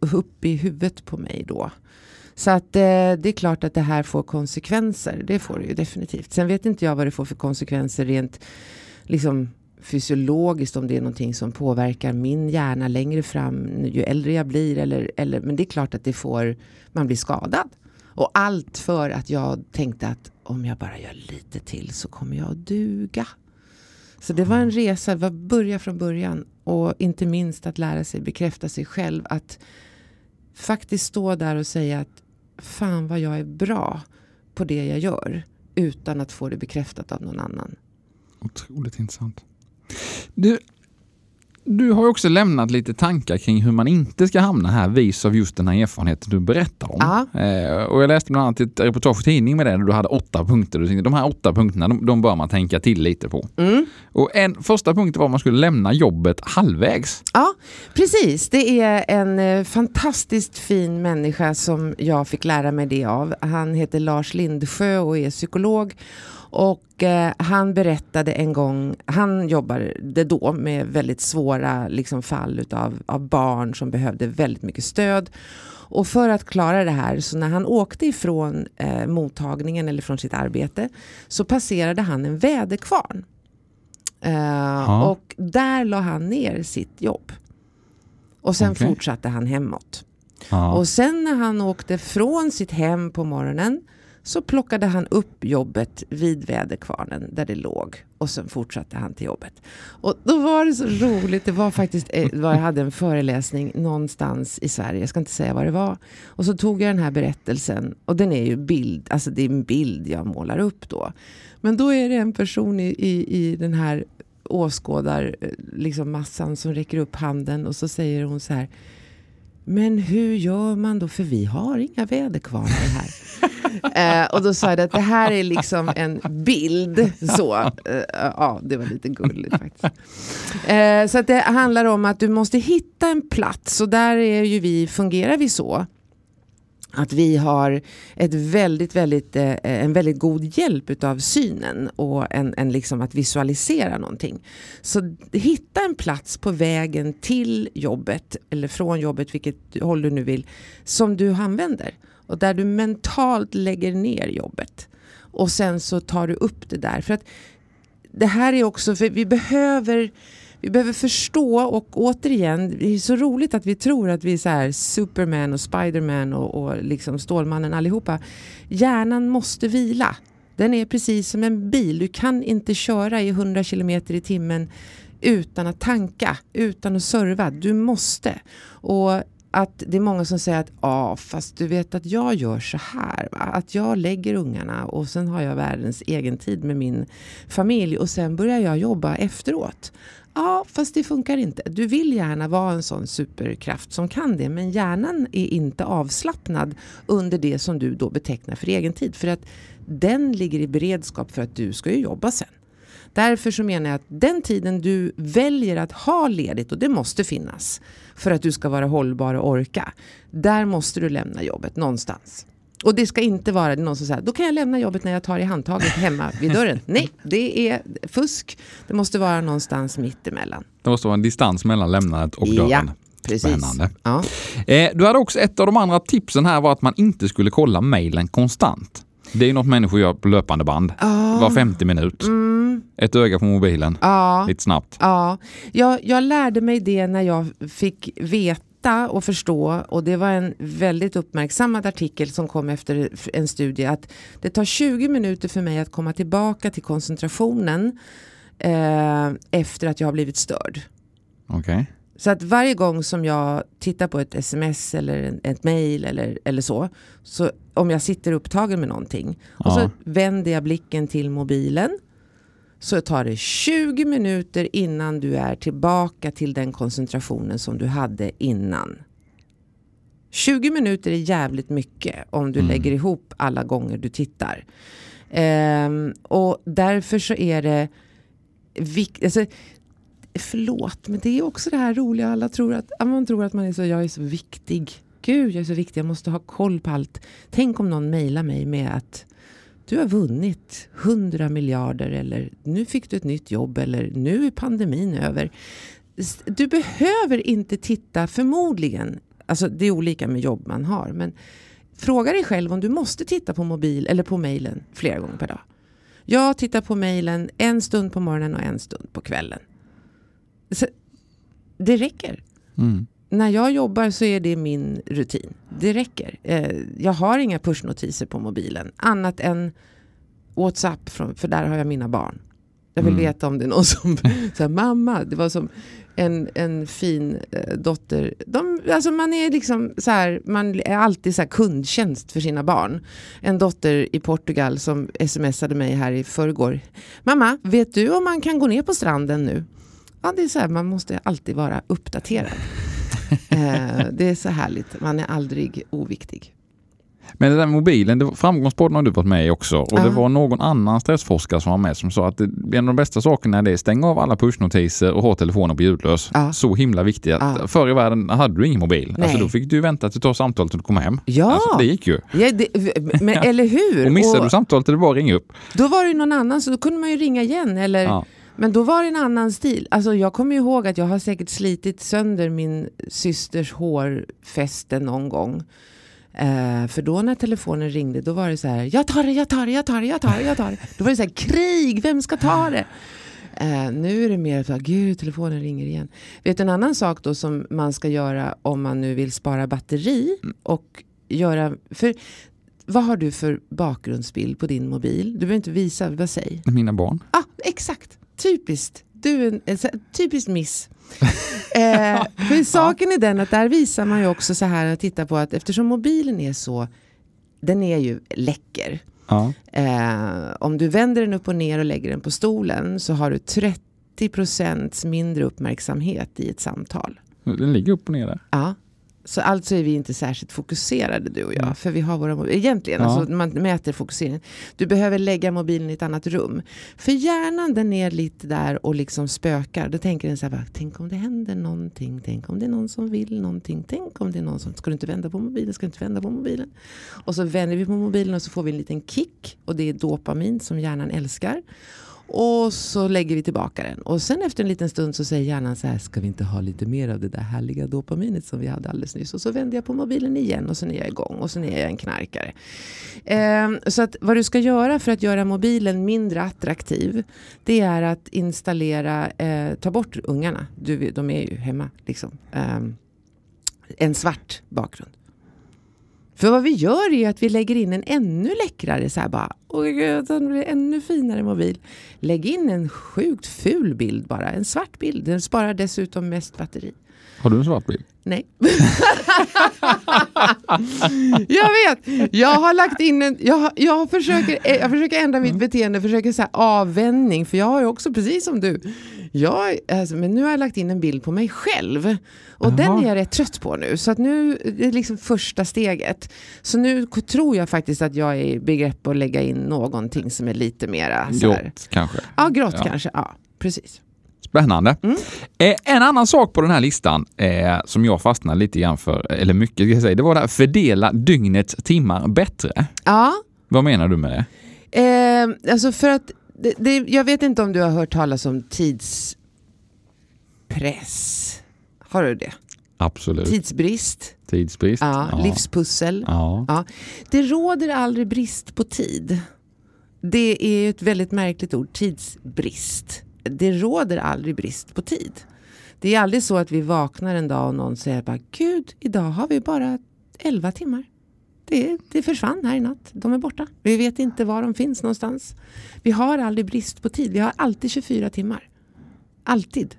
upp i huvudet på mig då. Så att eh, det är klart att det här får konsekvenser. Det får det ju definitivt. Sen vet inte jag vad det får för konsekvenser rent liksom fysiologiskt om det är någonting som påverkar min hjärna längre fram ju äldre jag blir. Eller, eller, men det är klart att det får, man blir skadad. Och allt för att jag tänkte att om jag bara gör lite till så kommer jag att duga. Så det var en resa, det var börja från början. Och inte minst att lära sig bekräfta sig själv. Att faktiskt stå där och säga att fan vad jag är bra på det jag gör. Utan att få det bekräftat av någon annan. Otroligt intressant. Du, du har också lämnat lite tankar kring hur man inte ska hamna här vis av just den här erfarenheten du berättar om. Eh, och jag läste bland annat ett reportage i tidning med det där du hade åtta punkter. Du tänkte, de här åtta punkterna, de, de bör man tänka till lite på. Mm. Och en första punkt var att man skulle lämna jobbet halvvägs. Ja, precis. Det är en eh, fantastiskt fin människa som jag fick lära mig det av. Han heter Lars Lindsjö och är psykolog. Och eh, han berättade en gång, han jobbade då med väldigt svåra liksom, fall utav, av barn som behövde väldigt mycket stöd. Och för att klara det här, så när han åkte ifrån eh, mottagningen eller från sitt arbete så passerade han en väderkvarn. Eh, och där la han ner sitt jobb. Och sen Okej. fortsatte han hemåt. Ja. Och sen när han åkte från sitt hem på morgonen så plockade han upp jobbet vid väderkvarnen där det låg och sen fortsatte han till jobbet. Och då var det så roligt, det var faktiskt, eh, var- jag hade en föreläsning någonstans i Sverige, jag ska inte säga vad det var. Och så tog jag den här berättelsen och den är ju bild, alltså det är en bild jag målar upp då. Men då är det en person i, i, i den här åskådar eh, liksom massan som räcker upp handen och så säger hon så här men hur gör man då? För vi har inga väderkvarnar här. eh, och då sa jag att det här är liksom en bild. Så, eh, ja, det var lite gulligt faktiskt. Eh, så att det handlar om att du måste hitta en plats. Och där är ju vi, fungerar vi så. Att vi har ett väldigt, väldigt, eh, en väldigt god hjälp av synen och en, en liksom att visualisera någonting. Så hitta en plats på vägen till jobbet eller från jobbet, vilket håll du nu vill, som du använder. Och där du mentalt lägger ner jobbet. Och sen så tar du upp det där. För att det här är också, för vi behöver vi behöver förstå och återigen, det är så roligt att vi tror att vi är så här Superman och Spiderman och, och liksom Stålmannen allihopa. Hjärnan måste vila. Den är precis som en bil. Du kan inte köra i 100 kilometer i timmen utan att tanka, utan att serva. Du måste. Och att det är många som säger att ja, fast du vet att jag gör så här. Va? Att jag lägger ungarna och sen har jag världens egen tid med min familj och sen börjar jag jobba efteråt. Ja, fast det funkar inte. Du vill gärna vara en sån superkraft som kan det, men hjärnan är inte avslappnad under det som du då betecknar för egen tid. För att den ligger i beredskap för att du ska ju jobba sen. Därför så menar jag att den tiden du väljer att ha ledigt, och det måste finnas för att du ska vara hållbar och orka, där måste du lämna jobbet någonstans. Och det ska inte vara någon som säger, då kan jag lämna jobbet när jag tar i handtaget hemma vid dörren. Nej, det är fusk. Det måste vara någonstans mitt emellan. Det måste vara en distans mellan lämnandet och dörren. Ja, precis. Spännande. Ja. Eh, du hade också ett av de andra tipsen här var att man inte skulle kolla mejlen konstant. Det är ju något människor gör på löpande band. Var 50 minut. Ett öga på mobilen. Ja. Lite snabbt. Ja, jag, jag lärde mig det när jag fick veta och förstå och det var en väldigt uppmärksammad artikel som kom efter en studie att det tar 20 minuter för mig att komma tillbaka till koncentrationen eh, efter att jag har blivit störd. Okej. Så att varje gång som jag tittar på ett sms eller ett mail eller, eller så, så om jag sitter upptagen med någonting och Ja. så vänder jag blicken till mobilen så tar det 20 minuter innan du är tillbaka till den koncentrationen som du hade innan. 20 minuter är jävligt mycket om du lägger ihop alla gånger du tittar. Ehm, och därför så är det viktigt. Alltså, förlåt, men det är också det här roliga. Alla tror att, man tror att man är så, jag är så viktig. Gud, jag är så viktig, jag måste ha koll på allt. Tänk om någon mejlar mig med att du har vunnit 100 miljarder eller nu fick du ett nytt jobb eller nu är pandemin över. Du behöver inte titta, förmodligen, alltså det är olika med jobb man har, men fråga dig själv om du måste titta på mobil eller på mejlen flera gånger per dag. Jag tittar på mejlen en stund på morgonen och en stund på kvällen. Så, det räcker. Mm. När jag jobbar så är det min rutin. Det räcker. Eh, jag har inga pushnotiser på mobilen. Annat än WhatsApp, från, för där har jag mina barn. Jag vill Mm. veta om det är någon som säger mamma, det var som en, en fin eh, dotter. De, alltså man är liksom så här, man är alltid så här kundtjänst för sina barn. En dotter i Portugal som smsade mig här i förrgår. Mamma, vet du om man kan gå ner på stranden nu? Ja, det är så här, man måste alltid vara uppdaterad. eh, det är så härligt, man är aldrig oviktig. Men den där mobilen, det var, Framgångspodden har du varit med i också och Ja. det var någon annan stressforskare som var med som sa att det, en av de bästa sakerna är det stäng av alla pushnotiser och ha telefonen på ljudlös. Ja. Så himla viktigt. Ja. Förr i världen hade du ingen mobil. Alltså då fick du vänta till du tar samtalet och du kom hem. Ja. Alltså, det gick ju. Ja, det, men, eller hur? Och missade Och du samtalet det bara att ringa upp. då var det någon annan, så då kunde man ju ringa igen. Eller, Ja. Men då var det en annan stil. Alltså, jag kommer ihåg att jag har säkert slitit sönder min systers hårfäste någon gång. Eh, för då när telefonen ringde, då var det så här, jag tar det, jag tar det, jag tar det, jag tar det, jag tar det. Då var det så här, krig, vem ska ta det? Eh, nu är det mer så här, gud, telefonen ringer igen. Vet du en annan sak då som man ska göra om man nu vill spara batteri och göra, för vad har du för bakgrundsbild på din mobil? Du behöver inte visa, vad säg? Mina barn. Ah, exakt, typiskt. Du en, en, typiskt miss. eh, för saken är den att där visar man ju också så här att titta på att eftersom mobilen är så, den är ju läcker. Ja. Eh, om du vänder den upp och ner och lägger den på stolen så har du 30% mindre uppmärksamhet i ett samtal. Den ligger upp och ner där. Ja. Så alltså är vi inte särskilt fokuserade du och jag. Mm. För vi har våra mobiler. Egentligen, Ja. alltså, man mäter fokuseringen. Du behöver lägga mobilen i ett annat rum. För hjärnan den är lite där och liksom spökar. Då tänker den så här, bara, tänk om det händer någonting. Tänk om det är någon som vill någonting. Tänk om det är någon som, ska du inte vända på mobilen? Ska du inte vända på mobilen? Och så vänder vi på mobilen och så får vi en liten kick. Och det är dopamin som hjärnan älskar. Och så lägger vi tillbaka den. Och sen efter en liten stund så säger hjärnan så här, ska vi inte ha lite mer av det där härliga dopaminet som vi hade alldeles nyss? Och så vänder jag på mobilen igen och sen är jag igång och sen är jag en knarkare. Eh, så att vad du ska göra för att göra mobilen mindre attraktiv, det är att installera, eh, ta bort ungarna. Du, de är ju hemma liksom. Eh, en svart bakgrund. För vad vi gör är ju att vi lägger in en ännu läckrare, så här bara, oj gud, den blir ännu finare mobil. Lägg in en sjukt ful bild bara, en svart bild. Den sparar dessutom mest batteri. Har du en svart bil? Nej. jag vet, jag har lagt in en, jag, jag, försöker, jag försöker ändra mitt beteende, försöker så här avvändning, för jag har ju också precis som du, jag, alltså, men nu har jag lagt in en bild på mig själv. Och den Jaha. är jag rätt trött på nu, så att nu det är liksom första steget. Så nu tror jag faktiskt att jag är i begrepp att lägga in någonting som är lite mera så här. Grått kanske. Ja, grått Ja. kanske, ja precis. Spännande. Mm. Eh, en annan sak på den här listan eh, som jag fastnade lite grann för, eller mycket ska jag säga, det var det här fördela dygnets timmar bättre. Ja, Vad menar du med det? Eh, alltså för att, det, det, jag vet inte om du har hört talas om tidspress. Har du det? Absolut. Tidsbrist, Tidsbrist. ja, livspussel. Ja. Ja. Det råder aldrig brist på tid. Det är ett väldigt märkligt ord, tidsbrist. Det råder aldrig brist på tid. Det är aldrig så att vi vaknar en dag och någon säger bara Gud, idag har vi bara 11 timmar. Det, det försvann här i natt. De är borta. Vi vet inte var de finns någonstans. Vi har aldrig brist på tid. Vi har alltid 24 timmar. Alltid.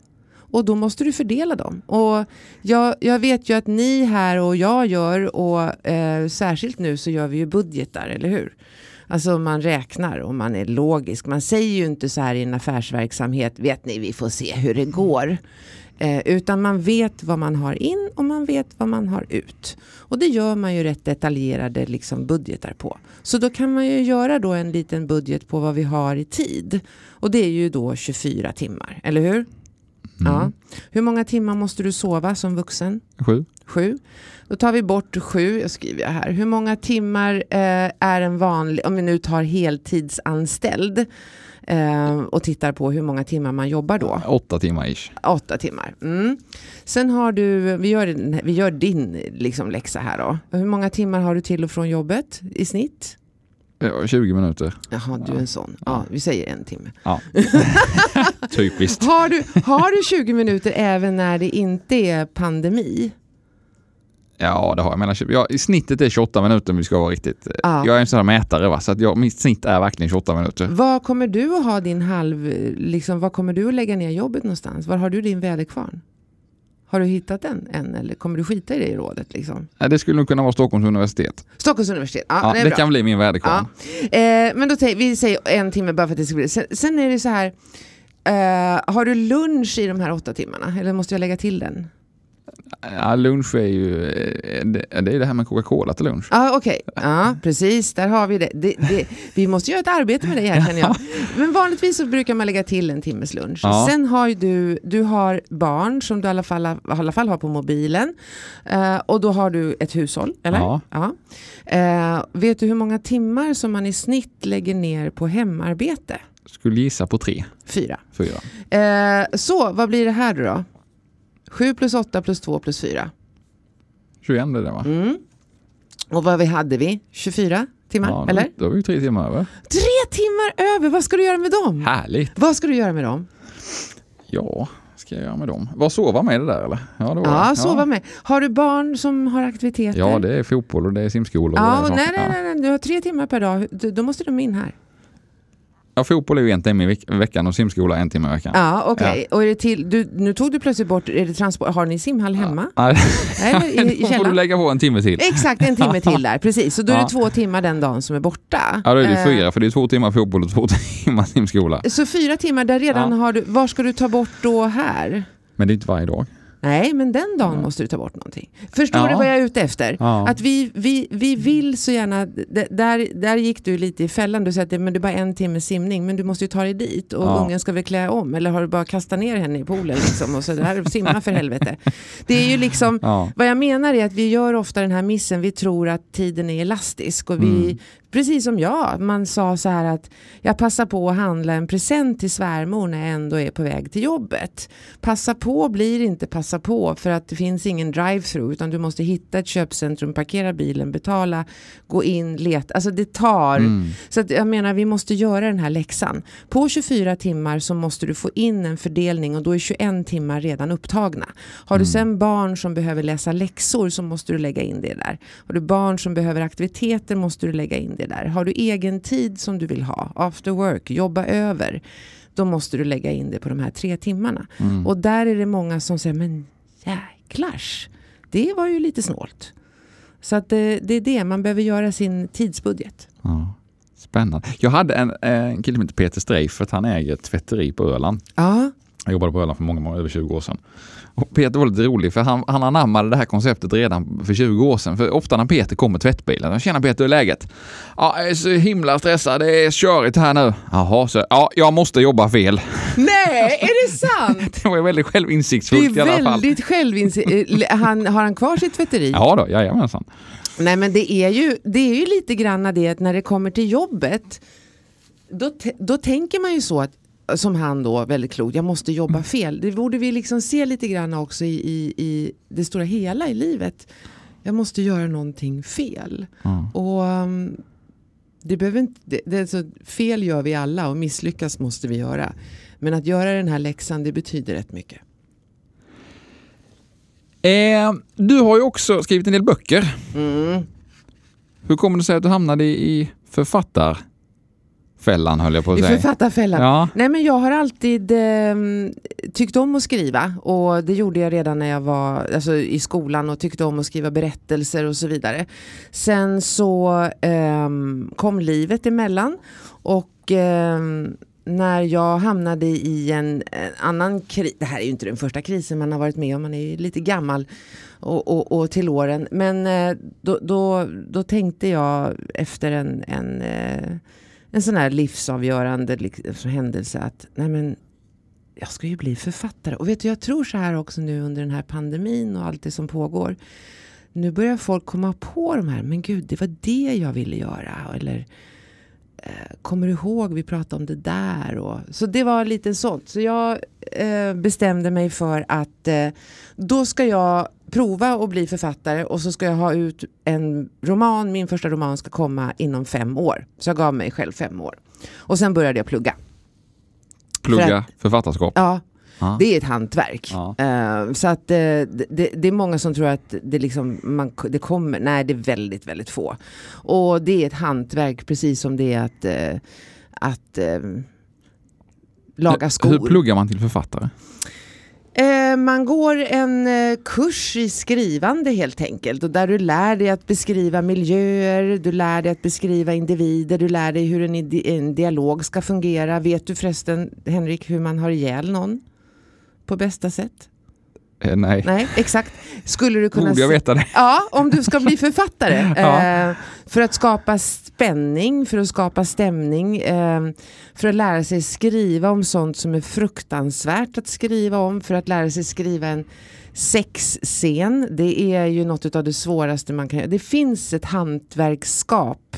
Och då måste du fördela dem. Och jag, jag vet ju att ni här och jag gör och eh, särskilt nu så gör vi ju budgetar, eller hur? Alltså man räknar och man är logisk. Man säger ju inte så här i en affärsverksamhet, vet ni vi får se hur det går. Eh, utan man vet vad man har in och man vet vad man har ut. Och det gör man ju rätt detaljerade liksom, budgetar på. Så då kan man ju göra då en liten budget på vad vi har i tid. Och det är ju då 24 timmar, eller hur? Ja. Hur många timmar måste du sova som vuxen? Sju. Sju. Då tar vi bort sju, jag skriver jag här. Hur många timmar eh, är en vanlig, om vi nu tar heltidsanställd eh, och tittar på hur många timmar man jobbar då? Åtta timmar ish. Åtta timmar. Mm. Sen har du, vi gör, vi gör din liksom, läxa här då. Hur många timmar har du till och från jobbet i snitt? Ja, 20 minuter. Jaha, du är en sån. Ja, vi säger en timme. Ja. Typiskt. Har du, har du 20 minuter även när det inte är pandemi? Ja, det har jag. Mellan, 20 ja, I snittet är 28 minuter om vi ska vara riktigt. Ja. Jag är en sån här mätare, va? så att jag, mitt snitt är verkligen 28 minuter. Vad kommer du att ha din halv, liksom, vad kommer du att lägga ner jobbet någonstans? Var har du din väderkvarn? Har du hittat den än eller kommer du skita i det i rådet? Liksom? Det skulle nog kunna vara Stockholms universitet. Stockholms universitet, ja, Ja, det det kan bli min väderkvarn. Ja. Eh, men då säger vi säger en timme bara för att det ska bli. Sen, sen är det så här. Eh, har du lunch i de här åtta timmarna? Eller måste jag lägga till den? Ja, lunch är ju eh, det, är det här med Coca-Cola till lunch. Ja, okej. Ja, precis. Där har vi det. det, det vi måste göra ett arbete med det här känner jag. Men vanligtvis så brukar man lägga till en timmes lunch. Ja. Sen har ju du, du har barn som du i alla fall, i alla fall har på mobilen. Eh, och då har du ett hushåll, eller? Ja. Eh, vet du hur många timmar som man i snitt lägger ner på hemarbete? Skulle gissa på tre, Fyra. fyra. Eh, så, vad blir det här då? Då? 7 plus 8 plus 2 plus 4. 21 är det va? Mm. Och vad vi hade vi? 24 timmar? Ja, eller? Då, har vi tre timmar över. Tre timmar över! Vad ska du göra med dem? Härligt! Vad ska du göra med dem? Ja, ska jag göra med dem? Var sova med det där eller? Ja, det var Ja, sova med. Har du barn som har aktiviteter? Ja, det är fotboll och det är simskola. och Ja, det nej, nej, Ja. nej, nej, du har tre timmar per dag. Då måste de in här. Ja, fotboll är ju en timme i veck- veckan och simskola en timme i veckan. Ja, okej. Och är det till, du, nu tog du plötsligt bort, är det transport, har ni simhall hemma? Nej, Nej, i, i då får du lägga på en timme till. Exakt, en timme till där. Precis, så då är det Ja. två timmar den dagen som är borta. Ja, då är det Eh, fyra, för det är två timmar fotboll och två timmar simskola. Så fyra timmar, där redan Ja. har du, var ska du ta bort då här? Men det är inte varje dag. Nej, men den dagen måste du ta bort någonting. Förstår Ja. du vad jag är ute efter? Ja. Att vi, vi, vi vill så gärna, där, där gick du lite i fällan, du säger att det, men det är bara en timme simning, men du måste ju ta dig dit och Ja. ungen ska väl klä om, eller har du bara kastat ner henne i poolen liksom, och så där, simma för helvete. Det är ju liksom, Ja. vad jag menar är att vi gör ofta den här missen, vi tror att tiden är elastisk och vi, Mm. Precis som jag, man sa så här att jag passar på att handla en present till svärmor när jag ändå är på väg till jobbet. Passa på blir inte passa på för att det finns ingen drive-through utan du måste hitta ett köpcentrum, parkera bilen, betala, gå in, leta. Alltså det tar. Mm. Så att jag menar vi måste göra den här läxan. På 24 timmar så måste du få in en fördelning och då är 21 timmar redan upptagna. Har du sen barn som behöver läsa läxor så måste du lägga in det där. Har du barn som behöver aktiviteter måste du lägga in det där. Har du egen tid som du vill ha, after work, jobba över, då måste du lägga in det på de här tre timmarna. Mm. Och där är det många som säger, men jäklars, det var ju lite snålt. Så att det, det är det, man behöver göra sin tidsbudget. Ja. Spännande. Jag hade en, en kille som heter Peter Streifert, han äger ett tvätteri på Öland. Ja, Jag jobbade på Öland för många, många över 20 år sedan. Och Peter var lite rolig för han, han anammade det här konceptet redan för 20 år sedan. För ofta när Peter kommer tvättbilen, känner Peter hur är läget? Ja, jag är så himla stressad, det är körigt här nu. Jaha, så ja, jag måste jobba fel. Nej, är det sant? Det var väldigt Det självinsiktsfullt i alla är fall. väldigt självinsikt. Han, har han kvar sitt tvätteri? Ja då, jajamensan. Nej men det är, ju, det är ju lite grann det att när det kommer till jobbet då, då tänker man ju så att som han då väldigt klokt, jag måste jobba fel. Det borde vi liksom se lite grann också i, i, i det stora hela i livet. Jag måste göra någonting fel. Ja. Och um, det behöver inte, det, det är så, fel gör vi alla och misslyckas måste vi göra. Men att göra den här läxan det betyder rätt mycket. Eh, du har ju också skrivit en del böcker. Mm. Hur kommer det sig att du hamnade i författarfällan höll jag på att I säga? författarfällan. Ja. Nej men jag har alltid eh, tyckt om att skriva och det gjorde jag redan när jag var alltså, i skolan och tyckte om att skriva berättelser och så vidare. Sen så ehm, kom livet emellan och ehm, när jag hamnade i en, en annan kris, det här är ju inte den första krisen man har varit med om, man är ju lite gammal och, och, och till åren. Men eh, då, då, då tänkte jag efter en, en, eh, en sån här livsavgörande liksom, händelse att nej men, jag ska ju bli författare. Och vet du, jag tror så här också nu under den här pandemin och allt det som pågår. Nu börjar folk komma på de här, men gud, det var det jag ville göra. Eller eh, kommer du ihåg, vi pratade om det där. Och, så det var lite sånt. Så jag eh, bestämde mig för att eh, då ska jag prova att bli författare och så ska jag ha ut en roman, min första roman ska komma inom fem år. Så jag gav mig själv fem år. Och sen började jag plugga. Plugga För att- författarskap. Ja, det är ett hantverk. Ja. Eh, så att eh, det, det, är många som tror att det, liksom, man, det kommer, nej det är väldigt, väldigt få. Och det är ett hantverk precis som det är att, eh, att laga skor. Hur pluggar man till författare? Eh, man går en eh, kurs i skrivande helt enkelt och där du lär dig att beskriva miljöer, du lär dig att beskriva individer, du lär dig hur en, en dialog ska fungera. Vet du förresten, Henrik, hur man har ihjäl någon på bästa sätt? Eh, nej. Nej, exakt. Skulle du kunna... Borde jag veta det? Ja, om du ska bli författare. ja. eh, för att skapa spänning, för att skapa stämning, eh, för att lära sig skriva om sånt som är fruktansvärt att skriva om, för att lära sig skriva en sexscen. Det är ju något av det svåraste man kan göra. Det finns ett hantverkskap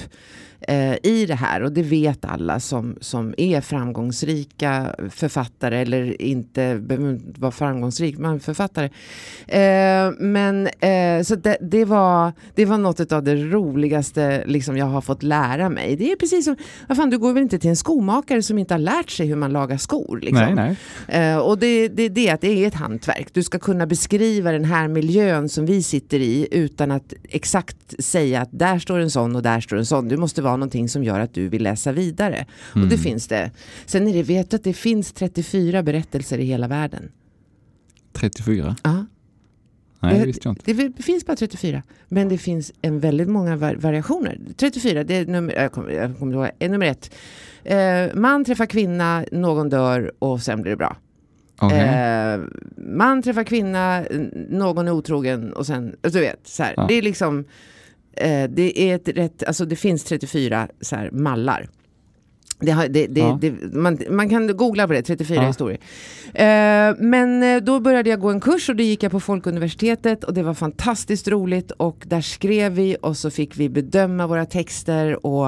eh, i det här och det vet alla som, som är framgångsrika författare eller inte behöver vara framgångsrik, men författare. Eh, men eh, så det, det, var, det var något av det roligaste liksom, jag har fått lära mig. Det är precis som, vad fan, du går väl inte till en skomakare som inte har lärt sig hur man lagar skor? Liksom. Nej, nej. Eh, och det, det, det, att det är ett hantverk. Du ska kunna beskriva den här miljön som vi sitter i utan att exakt säga att där står en sån och där står en sån. Du måste vara någonting som gör att du vill läsa vidare. Mm. Och det mm. finns det. Sen är det, vet du att det finns 34 berättelser i hela världen? 34? Ja. Nej, det visste jag inte. Det finns bara 34. Men det finns en väldigt många variationer. 34, det är nummer, jag kommer, jag kommer ihåg, är nummer ett. Eh, man träffar kvinna, någon dör och sen blir det bra. Okay. Eh, man träffar kvinna, någon är otrogen och sen, du vet, så här. Ja. Det är liksom Eh, det, är ett rätt, alltså det finns 34 så här, mallar. Det har, det, det, ja. man, man, kan googla på det, 34 ja. historier. Eh, men eh, då började jag gå en kurs och då gick jag på Folkuniversitetet och det var fantastiskt roligt och där skrev vi och så fick vi bedöma våra texter och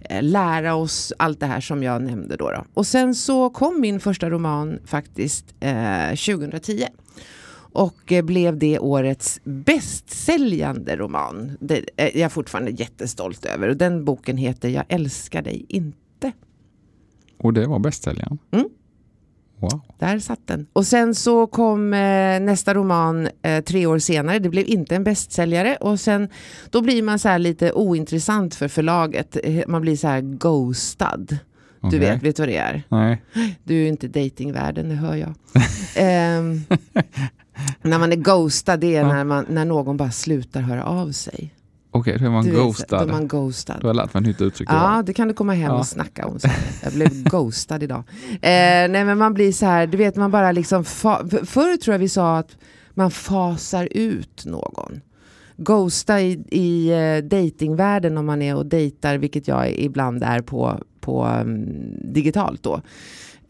eh, lära oss allt det här som jag nämnde då. då. Och sen så kom min första roman faktiskt 2010 eh, och eh, blev det årets bästsäljande roman. Det är jag fortfarande jättestolt över. Och den boken heter Jag älskar dig inte. Och det var bästsäljaren? Mm. Wow. Där satt den. Och sen så kom eh, nästa roman eh, tre år senare. Det blev inte en bästsäljare. Och sen då blir man så här lite ointressant för förlaget. Eh, man blir så här ghostad. Du vet, vet du vad det är? Nej. Du är ju inte datingvärlden, det hör jag. um, När man är ghostad, det är ja. när, man, när någon bara slutar höra av sig. Okej, okay, då är man du ghostad. Vet, då är man ghostad. Du har lärt mig ett nytt uttryck. Ja, det kan du komma hem ja. och snacka om. Jag blev ghostad idag. Eh, nej, men man blir så här, du vet, man bara liksom... Förr tror jag vi sa att man fasar ut någon. Ghosta i, i uh, datingvärlden om man är och dejtar, vilket jag ibland är på, på um, digitalt då.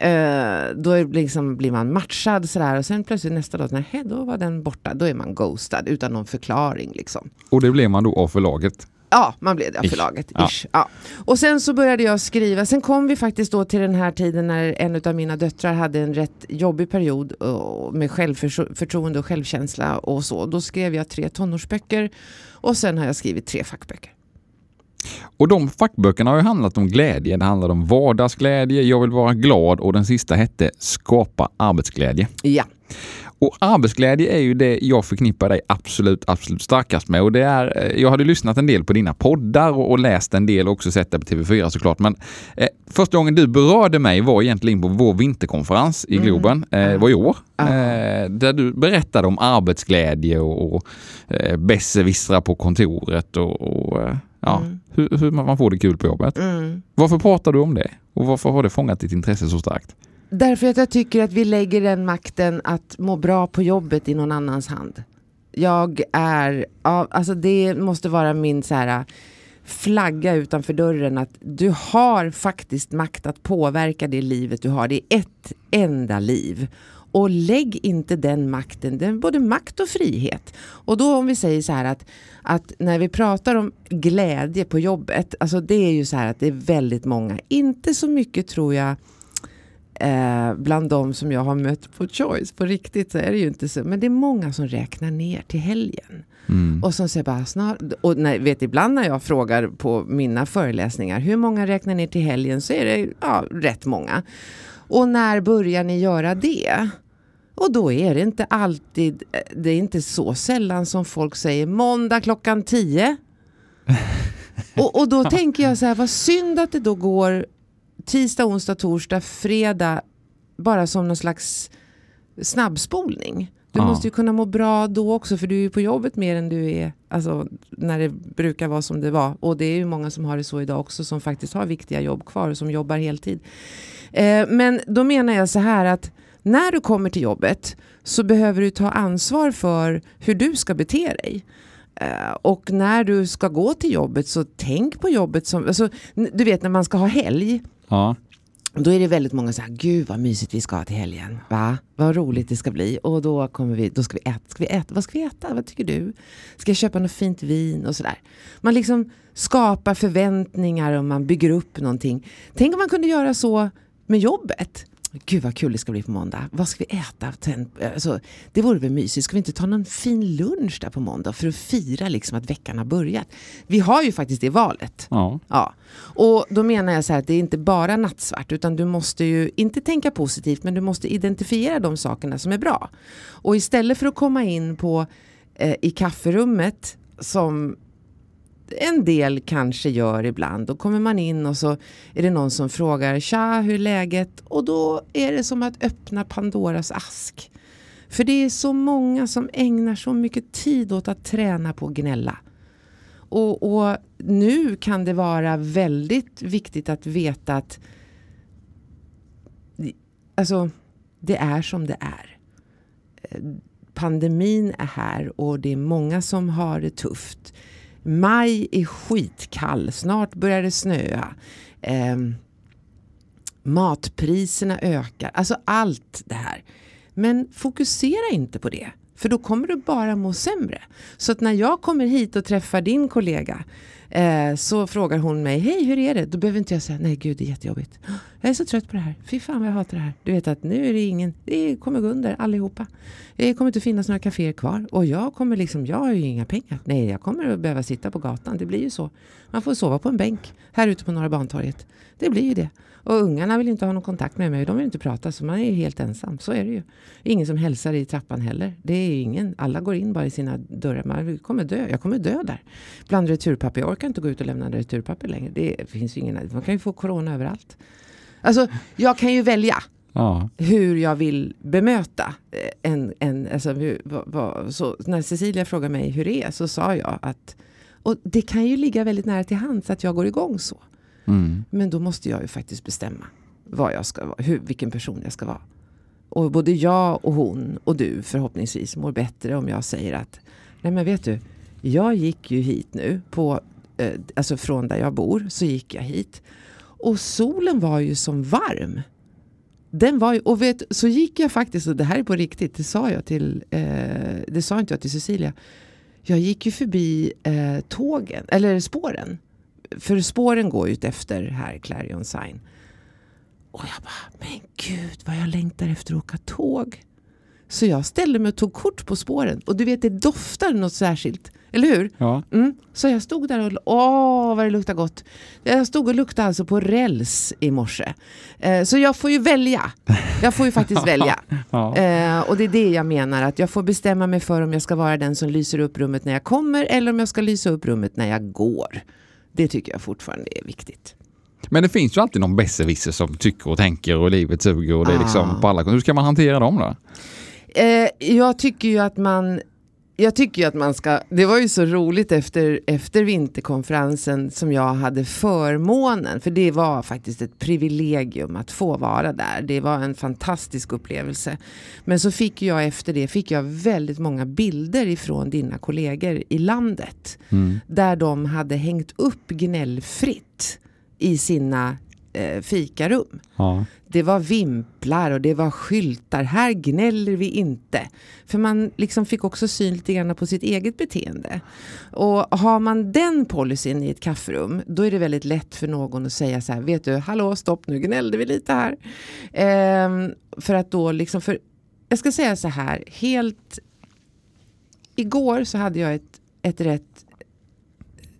Uh, då liksom blir man matchad sådär och sen plötsligt nästa dag, nej, då var den borta. Då är man ghostad utan någon förklaring. Liksom. Och det blev man då av förlaget? Ja, man blev det av förlaget. Ja. Ja. Och sen så började jag skriva. Sen kom vi faktiskt då till den här tiden när en av mina döttrar hade en rätt jobbig period med självförtroende och självkänsla och så. Då skrev jag tre tonårsböcker och sen har jag skrivit tre fackböcker. Och de fackböckerna har ju handlat om glädje. Det handlade om vardagsglädje, jag vill vara glad och den sista hette Skapa arbetsglädje. Ja. Och arbetsglädje är ju det jag förknippar dig absolut, absolut starkast med. Och det är, eh, jag hade lyssnat en del på dina poddar och, och läst en del och också sett det på TV4 såklart. Men eh, första gången du berörde mig var egentligen på vår vinterkonferens i mm. Globen. Mm. Eh, var i år. Uh. Eh, där du berättade om arbetsglädje och, och eh, besserwissrar på kontoret och, och eh, ja, mm. hur, hur, man får det kul på jobbet. Mm. Varför pratar du om det? Och varför har det fångat ditt intresse så starkt? Därför att jag tycker att vi lägger den makten att må bra på jobbet i någon annans hand. Jag är, alltså det måste vara min så här flagga utanför dörren att du har faktiskt makt att påverka det livet du har. Det är ett enda liv. Och lägg inte den makten, är både makt och frihet. Och då om vi säger så här att, att när vi pratar om glädje på jobbet, alltså det är ju så här att det är väldigt många, inte så mycket tror jag eh, bland de som jag har mött på Choice, på riktigt så är det ju inte så, men det är många som räknar ner till helgen. Mm. Och som säger bara snart, och när, vet ibland när jag frågar på mina föreläsningar, hur många räknar ner till helgen? Så är det ja, rätt många. Och när börjar ni göra det? Och då är det inte alltid, det är inte så sällan som folk säger måndag klockan tio. och, och då tänker jag så här, vad synd att det då går tisdag, onsdag, torsdag, fredag bara som någon slags snabbspolning. Du Ja. måste ju kunna må bra då också för du är ju på jobbet mer än du är alltså, när det brukar vara som det var. Och det är ju många som har det så idag också som faktiskt har viktiga jobb kvar och som jobbar heltid. Eh, men då menar jag så här att när du kommer till jobbet så behöver du ta ansvar för hur du ska bete dig. Eh, och när du ska gå till jobbet så tänk på jobbet som, alltså, du vet när man ska ha helg Ja. då är det väldigt många så här, gud vad mysigt vi ska ha till helgen. Va? Vad roligt det ska bli. Och då kommer vi, då ska vi äta. Ska vi äta? Vad ska vi äta? Vad tycker du? Ska jag köpa något fint vin och sådär. Man liksom skapar förväntningar och man bygger upp någonting. Tänk om man kunde göra så med jobbet. Gud vad kul det ska bli på måndag. Vad ska vi äta? Alltså, det vore väl mysigt. Ska vi inte ta någon fin lunch där på måndag för att fira liksom att veckan har börjat? Vi har ju faktiskt det valet. Ja. Ja, och då menar jag så här att det är inte bara nattsvart utan du måste ju inte tänka positivt men du måste identifiera de sakerna som är bra. Och istället för att komma in på eh, i kafferummet som en del kanske gör ibland. Då kommer man in och så är det någon som frågar tja hur är läget? Och då är det som att öppna Pandoras ask. För det är så många som ägnar så mycket tid åt att träna på att gnälla. Och, och nu kan det vara väldigt viktigt att veta att alltså, det är som det är. Pandemin är här och det är många som har det tufft. Maj är skitkall, snart börjar det snöa. Eh, matpriserna ökar, alltså allt det här. Men fokusera inte på det. För då kommer du bara må sämre. Så att när jag kommer hit och träffar din kollega eh, så frågar hon mig, hej hur är det? Då behöver inte jag säga, nej gud det är jättejobbigt. Ah, jag är så trött på det här, fy fan vad jag hatar det här. Du vet att nu är det ingen, det kommer gå under allihopa. Det kommer inte finnas några kaféer kvar. Och jag kommer liksom, jag har ju inga pengar. Nej, jag kommer att behöva sitta på gatan, det blir ju så. Man får sova på en bänk här ute på Norra Bantorget. Det blir ju det. Och ungarna vill inte ha någon kontakt med mig. De vill inte prata. Så man är ju helt ensam. Så är det ju. Ingen som hälsar i trappan heller. Det är ingen. Alla går in bara i sina dörrar. Man kommer dö. Jag kommer dö där. Bland returpapper. Jag orkar inte gå ut och lämna returpapper längre. Det finns ju ingen. Man kan ju få corona överallt. Alltså, jag kan ju välja Ja. hur jag vill bemöta eh, en, en alltså, hur, vad, vad, så när Cecilia frågade mig hur det är så sa jag att och det kan ju ligga väldigt nära till hands att jag går igång så. Mm. Men då måste jag ju faktiskt bestämma vad jag ska vara, hur, vilken person jag ska vara. Och både jag och hon och du förhoppningsvis mår bättre om jag säger att nej men vet du, jag gick ju hit nu på, eh, alltså från där jag bor så gick jag hit. Och solen var ju som varm. Den var ju, och vet, så gick jag faktiskt, och det här är på riktigt, det sa jag till, eh, det sa inte jag till Cecilia. Jag gick ju förbi eh, tågen, eller spåren. För spåren går ut efter här, Clarion Sign. Och jag bara, men gud vad jag längtar efter att åka tåg. Så jag ställde mig och tog kort på spåren. Och du vet, det doftar något särskilt. Eller hur? Ja. Mm. Så jag stod där och, åh vad det luktar gott. Jag stod och luktade alltså på räls i morse. Eh, så jag får ju välja. Jag får ju faktiskt välja. Ja. Eh, och det är det jag menar, att jag får bestämma mig för om jag ska vara den som lyser upp rummet när jag kommer eller om jag ska lysa upp rummet när jag går. Det tycker jag fortfarande är viktigt. Men det finns ju alltid någon besserwisser som tycker och tänker och livet suger och det är liksom Ah. på alla Hur ska man hantera dem då? Eh, jag tycker ju att man jag tycker ju att man ska, det var ju så roligt efter, efter vinterkonferensen som jag hade förmånen, för det var faktiskt ett privilegium att få vara där. Det var en fantastisk upplevelse. Men så fick jag efter det fick jag väldigt många bilder ifrån dina kollegor i landet. Mm. Där de hade hängt upp gnällfritt i sina eh, fikarum. Ja. Det var vimplar och det var skyltar. Här gnäller vi inte. För man liksom fick också syn lite grann på sitt eget beteende. Och har man den policyn i ett kafferum, då är det väldigt lätt för någon att säga så här, vet du, hallå, stopp, nu gnällde vi lite här. Ehm, för att då liksom, för jag ska säga så här, helt igår så hade jag ett, ett rätt,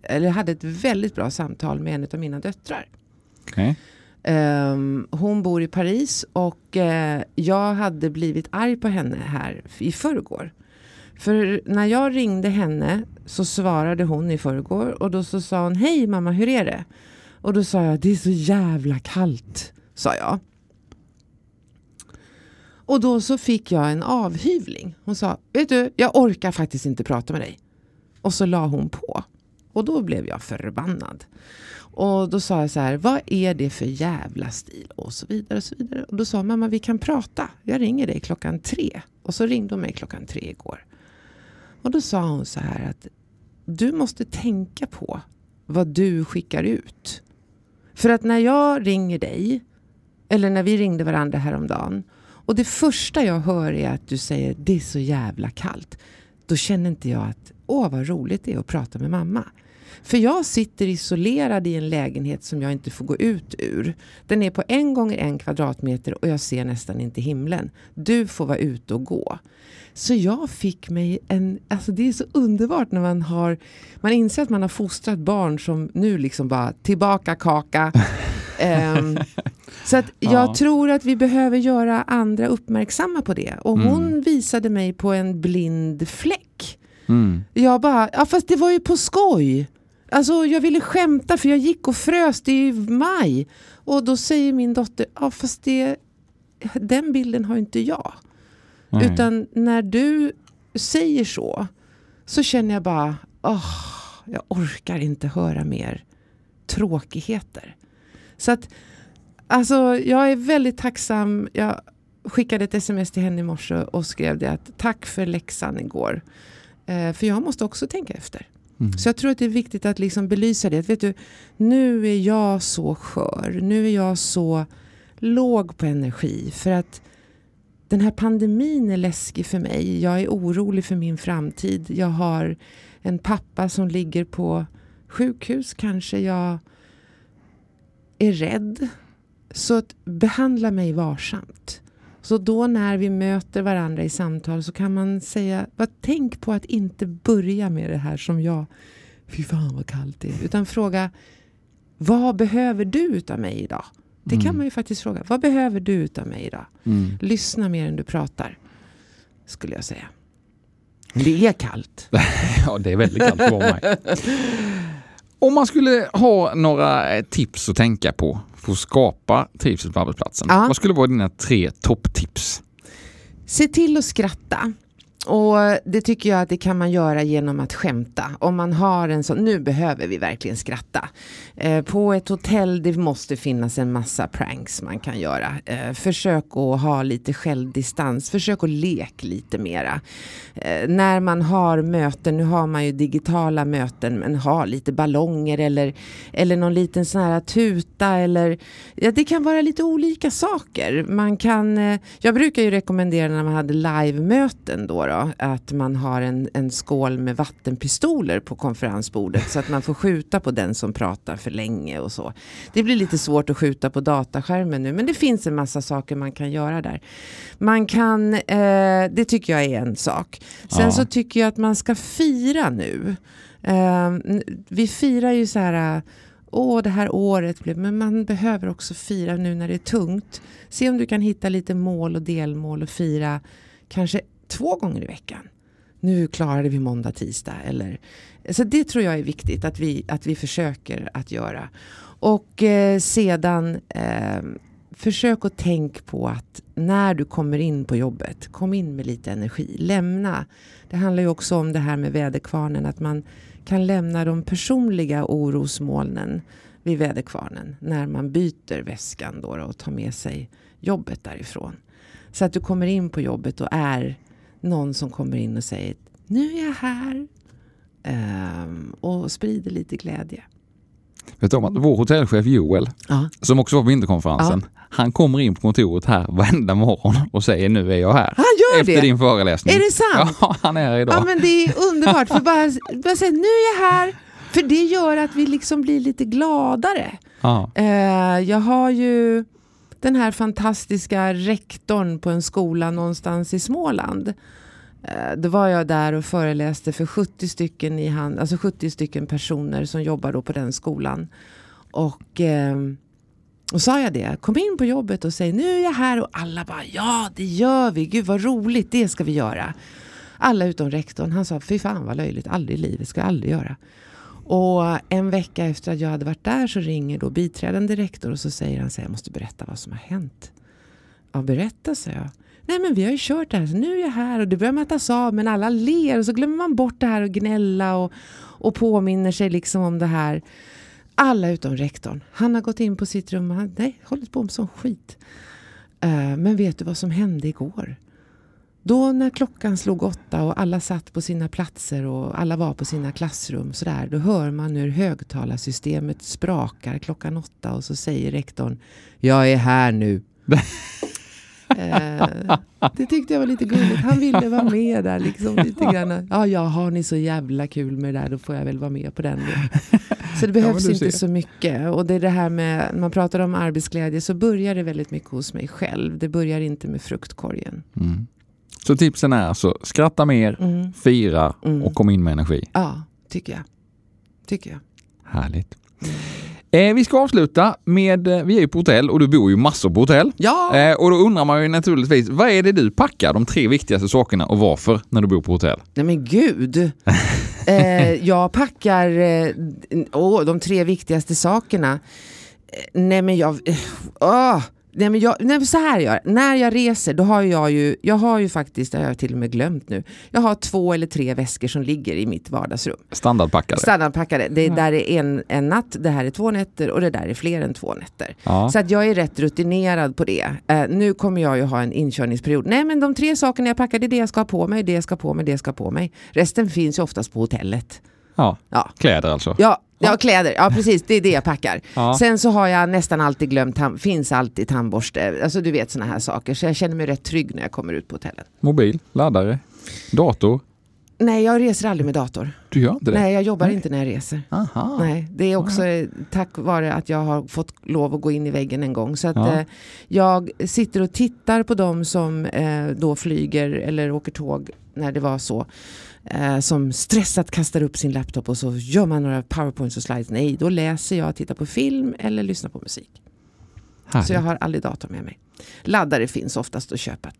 eller hade ett väldigt bra samtal med en av mina döttrar. Okay. Um, hon bor i Paris och uh, jag hade blivit arg på henne här i förrgår. För när jag ringde henne så svarade hon i förrgår och då så sa hon Hej mamma, hur är det? Och då sa jag Det är så jävla kallt, sa jag. Och då så fick jag en avhyvling. Hon sa, vet du, jag orkar faktiskt inte prata med dig. Och så la hon på. Och då blev jag förbannad. Och då sa jag så här, vad är det för jävla stil? Och så vidare och så vidare. Och då sa mamma, vi kan prata. Jag ringer dig klockan tre. Och så ringde hon mig klockan tre igår. Och då sa hon så här att du måste tänka på vad du skickar ut. För att när jag ringer dig, eller när vi ringde varandra häromdagen, och det första jag hör är att du säger det är så jävla kallt. Då känner inte jag att åh vad roligt det är att prata med mamma. För jag sitter isolerad i en lägenhet som jag inte får gå ut ur. Den är på en gånger en kvadratmeter och jag ser nästan inte himlen. Du får vara ute och gå. Så jag fick mig en, alltså det är så underbart när man har, man inser att man har fostrat barn som nu liksom bara tillbaka kaka. um, så att jag ja. tror att vi behöver göra andra uppmärksamma på det. Och mm. hon visade mig på en blind fläck. Mm. Jag bara, ja fast det var ju på skoj. Alltså jag ville skämta för jag gick och frös, det är ju maj. Och då säger min dotter, ja fast det, den bilden har inte jag. Nej. Utan när du säger så, så känner jag bara, oh, jag orkar inte höra mer tråkigheter. Så att, alltså jag är väldigt tacksam. Jag skickade ett sms till henne i morse och skrev det att tack för läxan igår. Eh, för jag måste också tänka efter. Mm. Så jag tror att det är viktigt att liksom belysa det. Vet du, nu är jag så skör. Nu är jag så låg på energi. För att den här pandemin är läskig för mig. Jag är orolig för min framtid. Jag har en pappa som ligger på sjukhus. Kanske jag är rädd. Så att behandla mig varsamt. Så då när vi möter varandra i samtal så kan man säga, tänk på att inte börja med det här som jag, fy fan vad kallt det är. Utan fråga, vad behöver du utav mig idag? Det kan mm. man ju faktiskt fråga. Vad behöver du utav mig idag? Mm. Lyssna mer än du pratar. Skulle jag säga. Det är kallt. ja, det är väldigt kallt för mig. Om man skulle ha några tips att tänka på för att skapa trivsel på arbetsplatsen. Ja. Vad skulle vara dina tre topptips? Se till att skratta. Och det tycker jag att det kan man göra genom att skämta. Om man har en sån, nu behöver vi verkligen skratta. Eh, på ett hotell det måste finnas en massa pranks man kan göra. Eh, försök att ha lite självdistans, försök att leka lite mera. Eh, när man har möten, nu har man ju digitala möten, men ha lite ballonger eller, eller någon liten sån här tuta eller ja, det kan vara lite olika saker. Man kan, eh, jag brukar ju rekommendera när man hade live-möten då, då då, att man har en, en skål med vattenpistoler på konferensbordet så att man får skjuta på den som pratar för länge och så. Det blir lite svårt att skjuta på dataskärmen nu men det finns en massa saker man kan göra där. Man kan, eh, det tycker jag är en sak. Sen ja. så tycker jag att man ska fira nu. Eh, vi firar ju så här åh det här året blev, men man behöver också fira nu när det är tungt. Se om du kan hitta lite mål och delmål och fira kanske två gånger i veckan. Nu klarade vi måndag, tisdag. Eller, så det tror jag är viktigt att vi, att vi försöker att göra. Och eh, sedan eh, försök att tänk på att när du kommer in på jobbet, kom in med lite energi. Lämna. Det handlar ju också om det här med väderkvarnen, att man kan lämna de personliga orosmolnen vid väderkvarnen när man byter väskan då och tar med sig jobbet därifrån. Så att du kommer in på jobbet och är någon som kommer in och säger nu är jag här um, och sprider lite glädje. Vet du om att vår hotellchef Joel, ja. som också var på vinterkonferensen, ja. han kommer in på kontoret här varenda morgon och säger nu är jag här. Han gör Efter det? din föreläsning. Är det sant? Ja, han är här idag. Ja, men det är underbart. För bara, bara säga nu är jag här. För det gör att vi liksom blir lite gladare. Ja. Uh, jag har ju den här fantastiska rektorn på en skola någonstans i Småland. Eh, då var jag där och föreläste för 70 stycken, i hand, alltså 70 stycken personer som jobbar då på den skolan. Och, eh, och sa jag det, kom in på jobbet och säg nu är jag här och alla bara ja det gör vi, gud vad roligt, det ska vi göra. Alla utom rektorn, han sa fy fan vad löjligt, aldrig i livet, ska jag aldrig göra. Och en vecka efter att jag hade varit där så ringer då biträdande rektor och så säger han så här, jag måste berätta vad som har hänt. Ja, berätta, sa jag. Nej men vi har ju kört det här, så nu är jag här och det börjar mattas av men alla ler och så glömmer man bort det här och gnälla och, och påminner sig liksom om det här. Alla utom rektorn. Han har gått in på sitt rum och han nej, hållit på med sån skit. Uh, men vet du vad som hände igår? Då när klockan slog åtta och alla satt på sina platser och alla var på sina klassrum sådär, då hör man hur högtalarsystemet sprakar klockan åtta och så säger rektorn Jag är här nu. eh, det tyckte jag var lite gulligt. Han ville vara med där. Liksom, lite grann. Ja, ja, har ni så jävla kul med det där, då får jag väl vara med på den. Så det behövs ja, inte så mycket. Och det är det här med, när man pratar om arbetsglädje så börjar det väldigt mycket hos mig själv. Det börjar inte med fruktkorgen. Mm. Så tipsen är alltså skratta mer, mm. fira mm. och kom in med energi. Ja, tycker jag. Tycker jag. Härligt. Eh, vi ska avsluta med, eh, vi är ju på hotell och du bor ju massor på hotell. Ja. Eh, och då undrar man ju naturligtvis, vad är det du packar, de tre viktigaste sakerna och varför när du bor på hotell? Nej men gud! eh, jag packar eh, oh, de tre viktigaste sakerna. Nej men jag... Oh, Nej, men jag, nej, så här gör När jag reser, då har jag ju, jag har ju faktiskt, det har jag till och med glömt nu, jag har två eller tre väskor som ligger i mitt vardagsrum. Standardpackade? Standardpackade. Det mm. där är en, en natt, det här är två nätter och det där är fler än två nätter. Ja. Så att jag är rätt rutinerad på det. Uh, nu kommer jag ju ha en inkörningsperiod. Nej men de tre sakerna jag packar, det är det jag ska ha på mig, det jag ska ha på mig, det jag ska ha på mig. Resten finns ju oftast på hotellet. Ja, ja. kläder alltså? Ja, Ja, kläder. Ja, precis. Det är det jag packar. Ja. Sen så har jag nästan alltid glömt, finns alltid tandborste. Alltså du vet sådana här saker. Så jag känner mig rätt trygg när jag kommer ut på hotellet. Mobil, laddare, dator? Nej, jag reser aldrig med dator. Du gör inte det? Nej, jag jobbar Nej. inte när jag reser. Aha. Nej, det är också Aha. tack vare att jag har fått lov att gå in i väggen en gång. Så att ja. eh, jag sitter och tittar på dem som eh, då flyger eller åker tåg när det var så eh, som stressat kastar upp sin laptop och så gör man några powerpoints och slides. Nej, då läser jag, tittar på film eller lyssnar på musik. Härligt. Så jag har aldrig dator med mig. Laddare finns oftast att köpa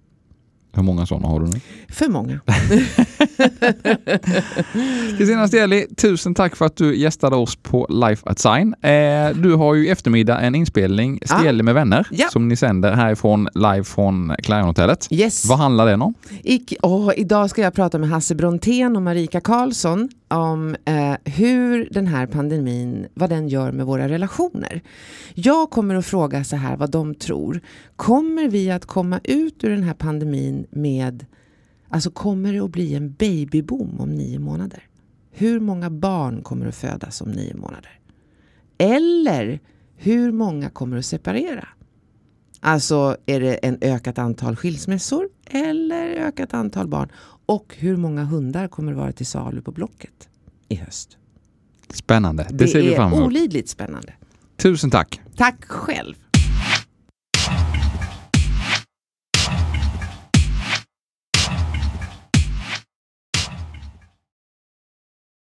hur många sådana har du nu? För många. Kristina Steli, tusen tack för att du gästade oss på Life at Sign. Eh, du har ju i eftermiddag en inspelning, Steli ja. med vänner, ja. som ni sänder härifrån live från Clarion-hotellet. Yes. Vad handlar den om? I, oh, idag ska jag prata med Hasse Brontén och Marika Karlsson om eh, hur den här pandemin, vad den gör med våra relationer. Jag kommer att fråga så här vad de tror. Kommer vi att komma ut ur den här pandemin med, alltså kommer det att bli en babyboom om nio månader? Hur många barn kommer att födas om nio månader? Eller hur många kommer att separera? Alltså är det en ökat antal skilsmässor eller ökat antal barn? Och hur många hundar kommer vara till salu på Blocket i höst? Spännande. Det, det ser vi fram emot. Det är olidligt spännande. Tusen tack. Tack själv.